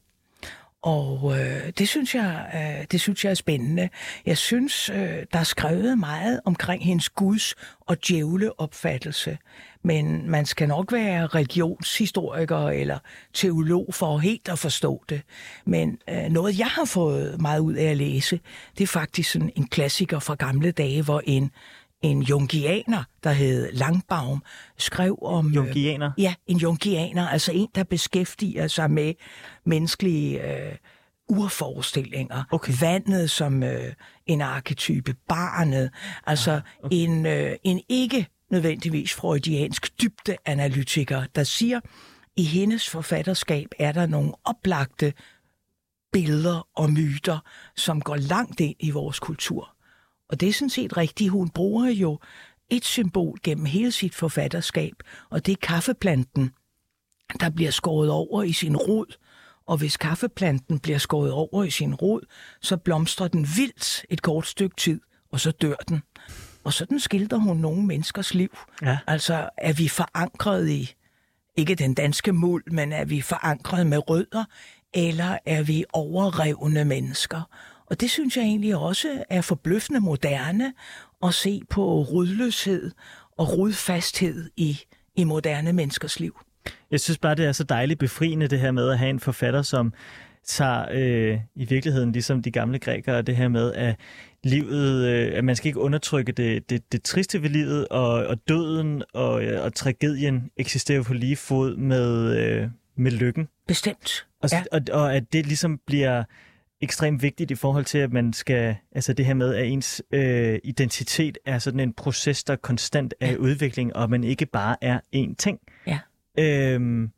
Og øh, det, synes jeg, øh, det synes jeg er spændende. Jeg synes, øh, der er skrevet meget omkring hendes guds og djævleopfattelse. Men man skal nok være religionshistoriker eller teolog for helt at forstå det. Men øh, noget, jeg har fået meget ud af at læse, det er faktisk sådan en klassiker fra gamle dage, hvor en, en jungianer, der hed Langbaum, skrev om... øh, Jungianer? Ja, en jungianer, altså en, der beskæftiger sig med menneskelige øh, urforestillinger. Okay. Vandet som øh, en arketype, barnet, altså Ah, okay. en, øh, en ikke nødvendigvis freudiansk dybdeanalytiker, der siger, i hendes forfatterskab er der nogle oplagte billeder og myter, som går langt ind i vores kultur. Og det er sådan set rigtigt. Hun bruger jo et symbol gennem hele sit forfatterskab, og det er kaffeplanten, der bliver skåret over i sin rod. Og hvis kaffeplanten bliver skåret over i sin rod, så blomstrer den vildt et kort stykke tid, og så dør den. Og sådan skildrer hun nogle menneskers liv. Ja. Altså, er vi forankret i, ikke den danske muld, men er vi forankret med rødder, eller er vi overrevne mennesker? Og det synes jeg egentlig også er forbløffende moderne at se på rodløshed og rodfasthed i, i moderne menneskers liv. Jeg synes bare, det er så dejligt befriende, det her med at have en forfatter, som tager øh, i virkeligheden, ligesom de gamle grækere, det her med, at livet, øh, at man skal ikke undertrykke det, det, det triste ved livet, og, og døden og, øh, og tragedien eksisterer på lige fod med, øh, med lykken. Bestemt. Og, Ja. ja. og, og at det ligesom bliver ekstremt vigtigt i forhold til, at man skal, altså det her med, at ens øh, identitet er sådan en proces, der konstant er i Ja. udvikling, og man ikke bare er én ting. Ja. Øhm,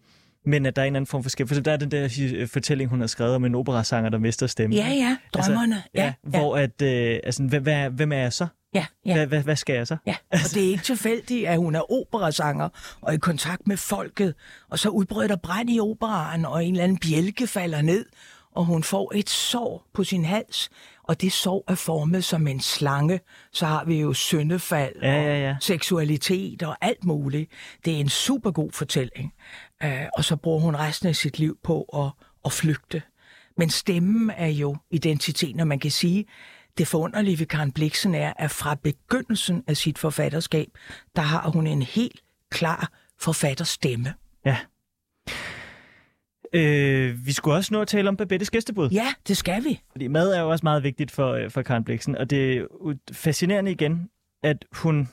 men at der er en eller anden form for skæb. For der er den der hi- fortælling, hun har skrevet om en operasanger, der mister stemmen. Ja, ja, drømmerne. Altså, ja, ja, Hvor at, øh, altså, hvad, hvad, hvem er jeg så? ja, ja. Hvad, hvad, hvad skal jeg så? Ja, og det er ikke tilfældigt, at hun er operasanger og i kontakt med folket, og så udbryder der brand i operaen, og en eller anden bjælke falder ned, og hun får et sår på sin hals, og det sår er formet som en slange. Så har vi jo syndefald Ja, ja, ja. og seksualitet og alt muligt. Det er en super god fortælling. Uh, og så bruger hun resten af sit liv på at, at flygte. Men stemmen er jo identiteten, og man kan sige, det forunderlige ved Karen Bliksen er, at fra begyndelsen af sit forfatterskab, der har hun en helt klar forfatterstemme. Ja. Øh, vi skulle også nå at tale om Babettes gæstebud. Ja, det skal vi. Fordi mad er jo også meget vigtigt for, øh, for Karen Bliksen, og det er fascinerende igen, at hun,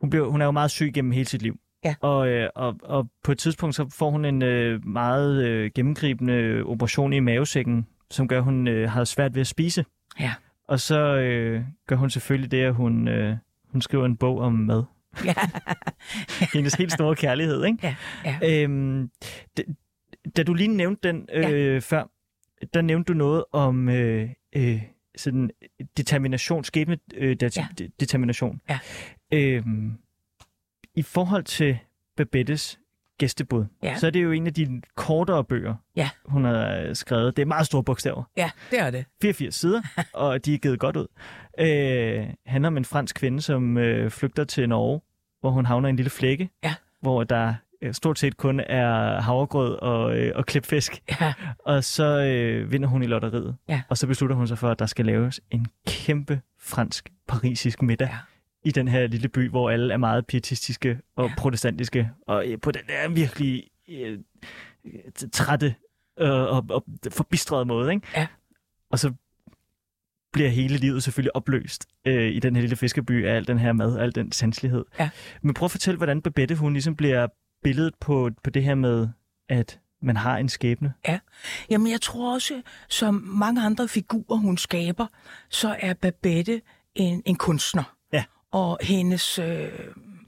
hun, blev, hun er jo meget syg gennem hele sit liv. Ja. Og, øh, og, og på et tidspunkt så får hun en øh, meget øh, gennemgribende operation i mavesækken, som gør, at hun øh, har svært ved at spise. Ja. Og så øh, gør hun selvfølgelig det, at hun, øh, hun skriver en bog om mad. Ja. [laughs] Hendes helt store kærlighed, ikke? Ja, ja. Øhm, da, da du lige nævnte den øh, ja. før, der nævnte du noget om øh, øh, sådan determination, skæbne øh, det, Ja. ja. determination. Ja. Øhm, I forhold til Babettes gæstebud, Ja. så er det jo en af de kortere bøger, Ja. hun har skrevet. Det er meget store bogstaver. Ja, det er det. 84 sider, [laughs] og de er givet godt ud. Øh, handler om en fransk kvinde, som øh, flygter til Norge, hvor hun havner i en lille flække, Ja. hvor der stort set kun er havregrød og, øh, og klipfisk. Ja, Og så øh, vinder hun i lotteriet. Ja. Og så beslutter hun sig for, at der skal laves en kæmpe fransk parisisk middag. Ja. i den her lille by, hvor alle er meget pietistiske og Ja. protestantiske, og øh, på den der virkelig øh, trætte øh, og, og forbistrede måde. Ikke? Ja. Og så bliver hele livet selvfølgelig opløst øh, i den her lille fiskeby af al den her mad, al den sanselighed. Ja. Men prøv at fortælle, hvordan Babette hun ligesom bliver billedet på, på det her med, at man har en skæbne. Jamen, jeg tror også, som mange andre figurer, hun skaber, så er Babette en, en kunstner. Ja. Og hendes øh,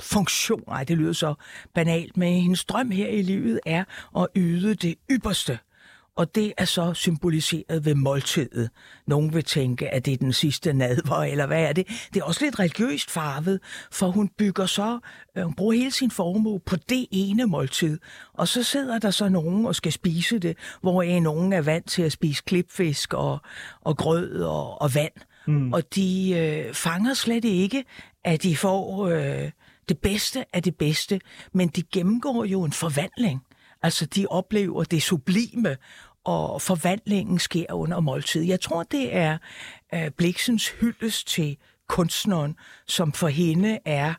funktion, ej, det lyder så banalt, men hendes drøm her i livet er at yde det ypperste. Og det er så symboliseret ved måltidet. Nogen vil tænke, at det er den sidste nadver, eller hvad er det? Det er også lidt religiøst farvet, for hun bygger så, øh, hun bruger hele sin formue på det ene måltid. Og så sidder der så nogen og skal spise det, hvor nogen er vant til at spise klipfisk og, og grød og, og vand. Mm. Og de øh, fanger slet ikke, at de får øh, det bedste af det bedste, men de gennemgår jo en forvandling. Altså, de oplever det sublime, og forvandlingen sker under måltid. Jeg tror, det er øh, Bliksens hyldest til kunstneren, som for hende er,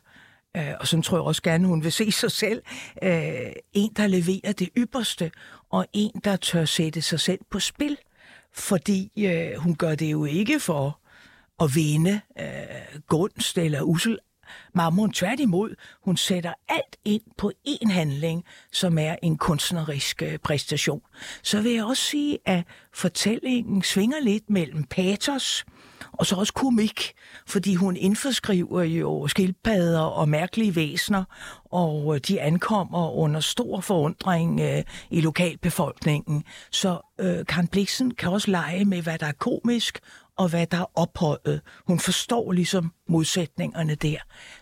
øh, og som tror jeg også gerne, hun vil se sig selv, øh, en, der leverer det ypperste, og en, der tør sætte sig selv på spil. Fordi øh, hun gør det jo ikke for at vinde øh, gunst eller usel Mammon tværtimod, hun sætter alt ind på én handling, som er en kunstnerisk øh, præstation. Så vil jeg også sige, at fortællingen svinger lidt mellem patos og så også komik, fordi hun indforskriver jo skildpadder og mærkelige væsener, og øh, de ankommer under stor forundring øh, i lokalbefolkningen. Så øh, Karen Bliksen kan også lege med, hvad der er komisk, og hvad der er ophøjet. Hun forstår ligesom modsætningerne der.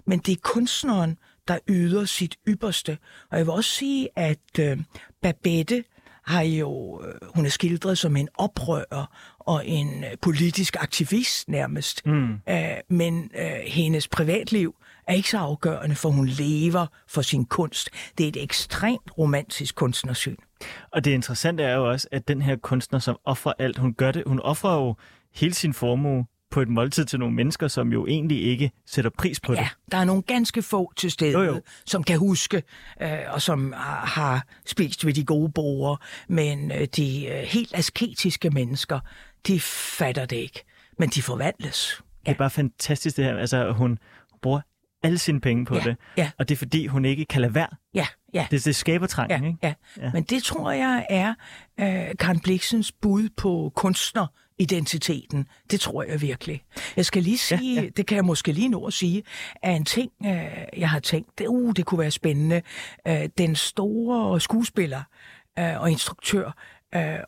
Men det er kunstneren, der yder sit ypperste. Og jeg vil også sige, at øh, Babette har jo, øh, hun er skildret som en oprører og en øh, politisk aktivist nærmest. Mm. Øh, men øh, hendes privatliv er ikke så afgørende, for hun lever for sin kunst. Det er et ekstremt romantisk kunstnersyn. Og det interessante er jo også, at den her kunstner, som offrer alt, hun gør det, hun offrer jo hele sin formue på et måltid til nogle mennesker, som jo egentlig ikke sætter pris på det. Ja, der er nogle ganske få til stede, Jo, jo. som kan huske, øh, og som har, har spist ved de gode borer. Men øh, de øh, helt asketiske mennesker, de fatter det ikke. Men de forvandles. Det er bare fantastisk det her. Altså, hun bruger alle sine penge på Ja, det. ja. Og det er fordi, hun ikke kan lade være. Ja, ja. Det, det skaber trangen, Ja, ikke? ja. ja. Men det tror jeg er øh, Karen Bliksens bud på kunstneridentiteten. Det tror jeg virkelig. Jeg skal lige sige, ja, ja. det kan jeg måske lige nå at sige, at en ting, øh, jeg har tænkt, det, uh, det kunne være spændende. Øh, den store skuespiller øh, og instruktør,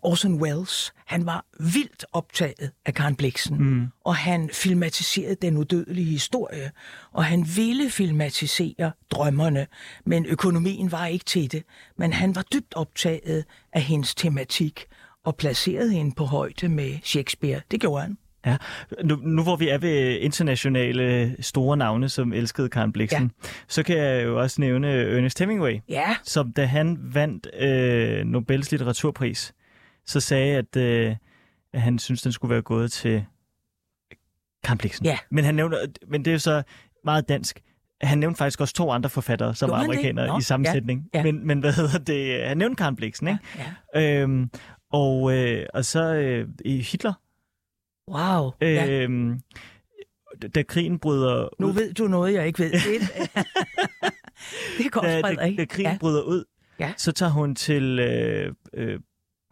Orson Welles, han var vildt optaget af Karen Bliksen, mm. og han filmatiserede den udødelige historie, og han ville filmatisere drømmerne, men økonomien var ikke til det. Men han var dybt optaget af hendes tematik, og placerede hende på højde med Shakespeare. Det gjorde han. Ja. Nu, nu hvor vi er ved internationale store navne, som elskede Karen Bliksen, ja. så kan jeg jo også nævne Ernest Hemingway, Ja, som da han vandt øh, Nobels litteraturpris, så sagde, at, øh, at han synes, den skulle være gået til Karen Bliksen. Ja. Men, han nævner, men det er jo så meget dansk. Han nævnte faktisk også to andre forfattere, som var amerikanere i samme ja, ja. Men, men hvad hedder det? Han nævnte Karen Bliksen, ikke? ja. Øhm, og, øh, og så øh, i Hitler, Wow. Ja. øhm, da krigen bryder Nu ud, ved du noget, jeg ikke ved. [laughs] [laughs] Det, det er godt, da, da, da krigen ja. bryder ud, Ja. så tager hun til øh, øh,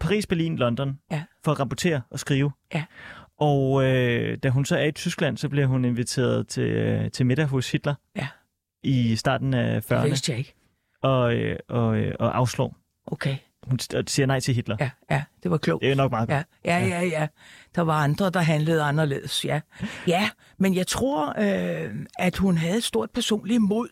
Paris, Berlin, London Ja. for at rapportere og skrive. Ja. Og øh, da hun så er i Tyskland, så bliver hun inviteret til, øh, til middag hos Hitler Ja. i starten af Det 40'erne vidste jeg ikke. og, øh, og, øh, og afslår. Okay. Hun siger nej til Hitler. Ja, ja det var klogt. Det er nok meget godt. Ja, ja, ja, ja. Der var andre, der handlede anderledes, ja. Ja, men jeg tror, øh, at hun havde et stort personligt mod.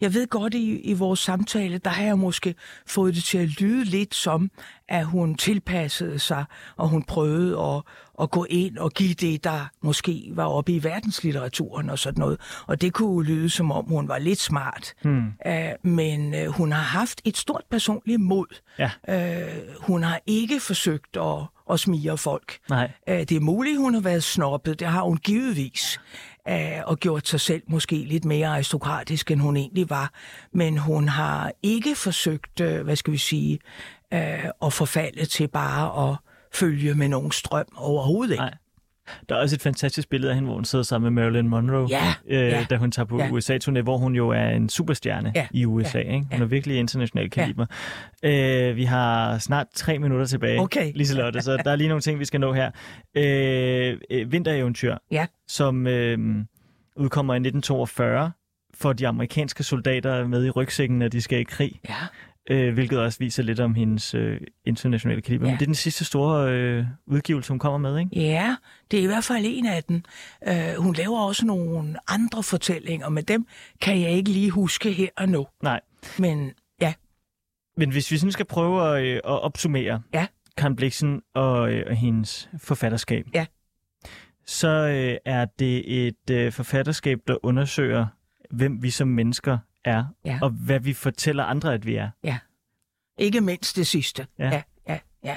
Jeg ved godt, i, i vores samtale, der har jeg måske fået det til at lyde lidt som, at hun tilpassede sig, og hun prøvede at, at gå ind og give det, der måske var oppe i verdenslitteraturen og sådan noget. Og det kunne lyde som om, hun var lidt smart. Hmm. Uh, men uh, hun har haft et stort personligt mod. Ja. Uh, hun har ikke forsøgt at, at smige folk. Nej. Uh, det er muligt, hun har været snobbet. Det har hun givetvis. Uh, og gjort sig selv måske lidt mere aristokratisk, end hun egentlig var. Men hun har ikke forsøgt, uh, hvad skal vi sige, uh, at forfalde til bare at følge med nogen strøm overhovedet ikke. Nej. Der er også et fantastisk billede af hende, hvor hun sidder sammen med Marilyn Monroe, Ja, øh, ja, da hun tager på ja. USA-turné, hvor hun jo er en superstjerne Ja, i USA. ja, ikke? Hun ja. er virkelig international kaliber. Øh, vi har snart tre minutter tilbage, Okay. Liselotte, så der er lige nogle ting, vi skal nå her. Øh, øh, Vintereventyr, Ja. som øh, udkommer i 1942, for de amerikanske soldater med i rygsækken, når de skal i krig. Ja. Øh, hvilket også viser lidt om hendes øh, internationale kaliber. Ja. Men det er den sidste store øh, udgivelse, hun kommer med, ikke? Ja, det er i hvert fald en af dem. Uh, hun laver også nogle andre fortællinger, men dem kan jeg ikke lige huske her og nu. Nej. Men ja, Men hvis vi sådan skal prøve at, øh, at opsummere Ja. Karen Bliksen og, øh, og hendes forfatterskab, Ja. så øh, er det et øh, forfatterskab, der undersøger, hvem vi som mennesker er, Ja. og hvad vi fortæller andre, at vi er. ikke mindst det sidste. Ja. ja, ja.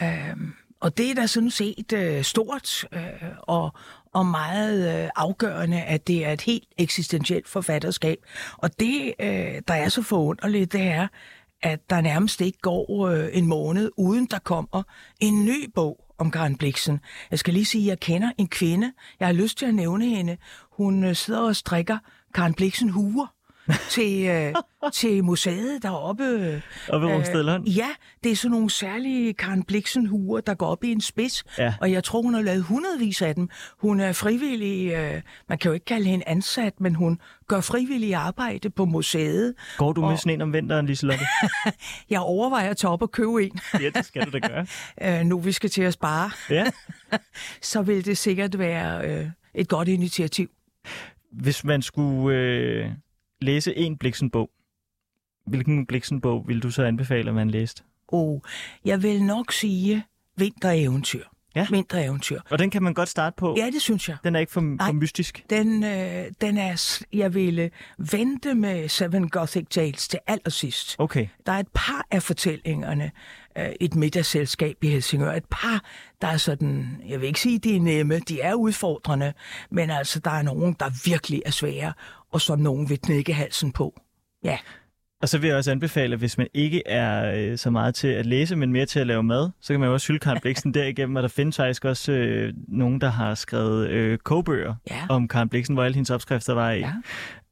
ja. Øhm, og det er da sådan set øh, stort øh, og, og meget øh, afgørende, at det er et helt eksistentielt forfatterskab. Og det, øh, der er så forunderligt, det er, at der nærmest ikke går øh, en måned, uden der kommer en ny bog om Karen Bliksen. Jeg skal lige sige, at jeg kender en kvinde. Jeg har lyst til at nævne hende. Hun øh, sidder og strikker Karen Bliksen huer til, øh, [laughs] til museet deroppe. Øh, Og ved Rungstedlund? ja, det er sådan nogle særlige Karen Bliksen huer, der går op i en spids. Ja. Og jeg tror, hun har lavet hundredvis af dem. Hun er frivillig, øh, man kan jo ikke kalde hende ansat, men hun gør frivillig arbejde på museet. Går du med Og- sådan en om vinteren, Liselotte? [laughs] Jeg overvejer at tage op og købe en, ja, det skal du da gøre. [laughs] øh, nu vi skal til at spare. Ja. Så vil det sikkert være øh, et godt initiativ. Hvis man skulle øh, læse en Bliksen-bog, hvilken Bliksen-bog vil du så anbefale, at man læste? Og jeg vil nok sige vintereventyr. Ja. Vintereventyr. Og den kan man godt starte på. Ja, det synes jeg. Den er ikke for, for mystisk. Den, øh, den er, jeg ville vente med Seven Gothic Tales til allersidst. Okay. Der er et par af fortællingerne, øh, et middagsselskab i Helsingør, et par, der er sådan, jeg vil ikke sige, de er nemme, de er udfordrende, men altså, der er nogen, der virkelig er svære, og som nogen vil knække halsen på. Ja, Og så vil jeg også anbefale, at hvis man ikke er øh, så meget til at læse, men mere til at lave mad, så kan man jo også hylde Karen [laughs] Bliksen derigennem, og der findes faktisk også øh, nogen, der har skrevet øh, kogebøger Ja. om Karen Bliksen, hvor alle hendes opskrifter var i. Ja.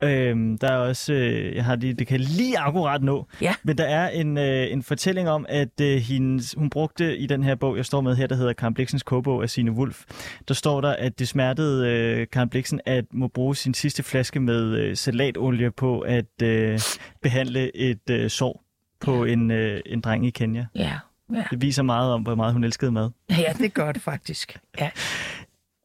Øhm, der er også, øh, jeg har lige, det kan lige akkurat nå, Ja. men der er en, øh, en fortælling om, at øh, hendes, hun brugte i den her bog, jeg står med her, der hedder Karen Bliksens kogebog af Signe Wulf, der står der, at det smertede øh, Karen Bliksen at må bruge sin sidste flaske med øh, salatolie på at øh, behandle et øh, sår på en, øh, en dreng i Kenya. ja, ja. Det viser meget om, hvor meget hun elskede mad. Ja, det gør det faktisk. Ja.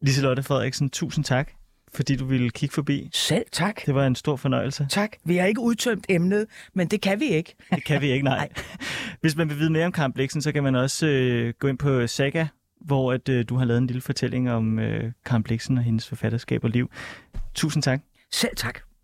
Liselotte Frederiksen, tusind tak, fordi du ville kigge forbi. Selv tak. Det var en stor fornøjelse. Tak. Vi har ikke udtømt emnet, men det kan vi ikke. Det kan vi ikke, nej. Nej. [laughs] Hvis man vil vide mere om Karen Bliksen, så kan man også øh, gå ind på Saga, hvor at, øh, du har lavet en lille fortælling om øh, Karen Bliksen og hendes forfatterskab og liv. Tusind tak. Selv tak.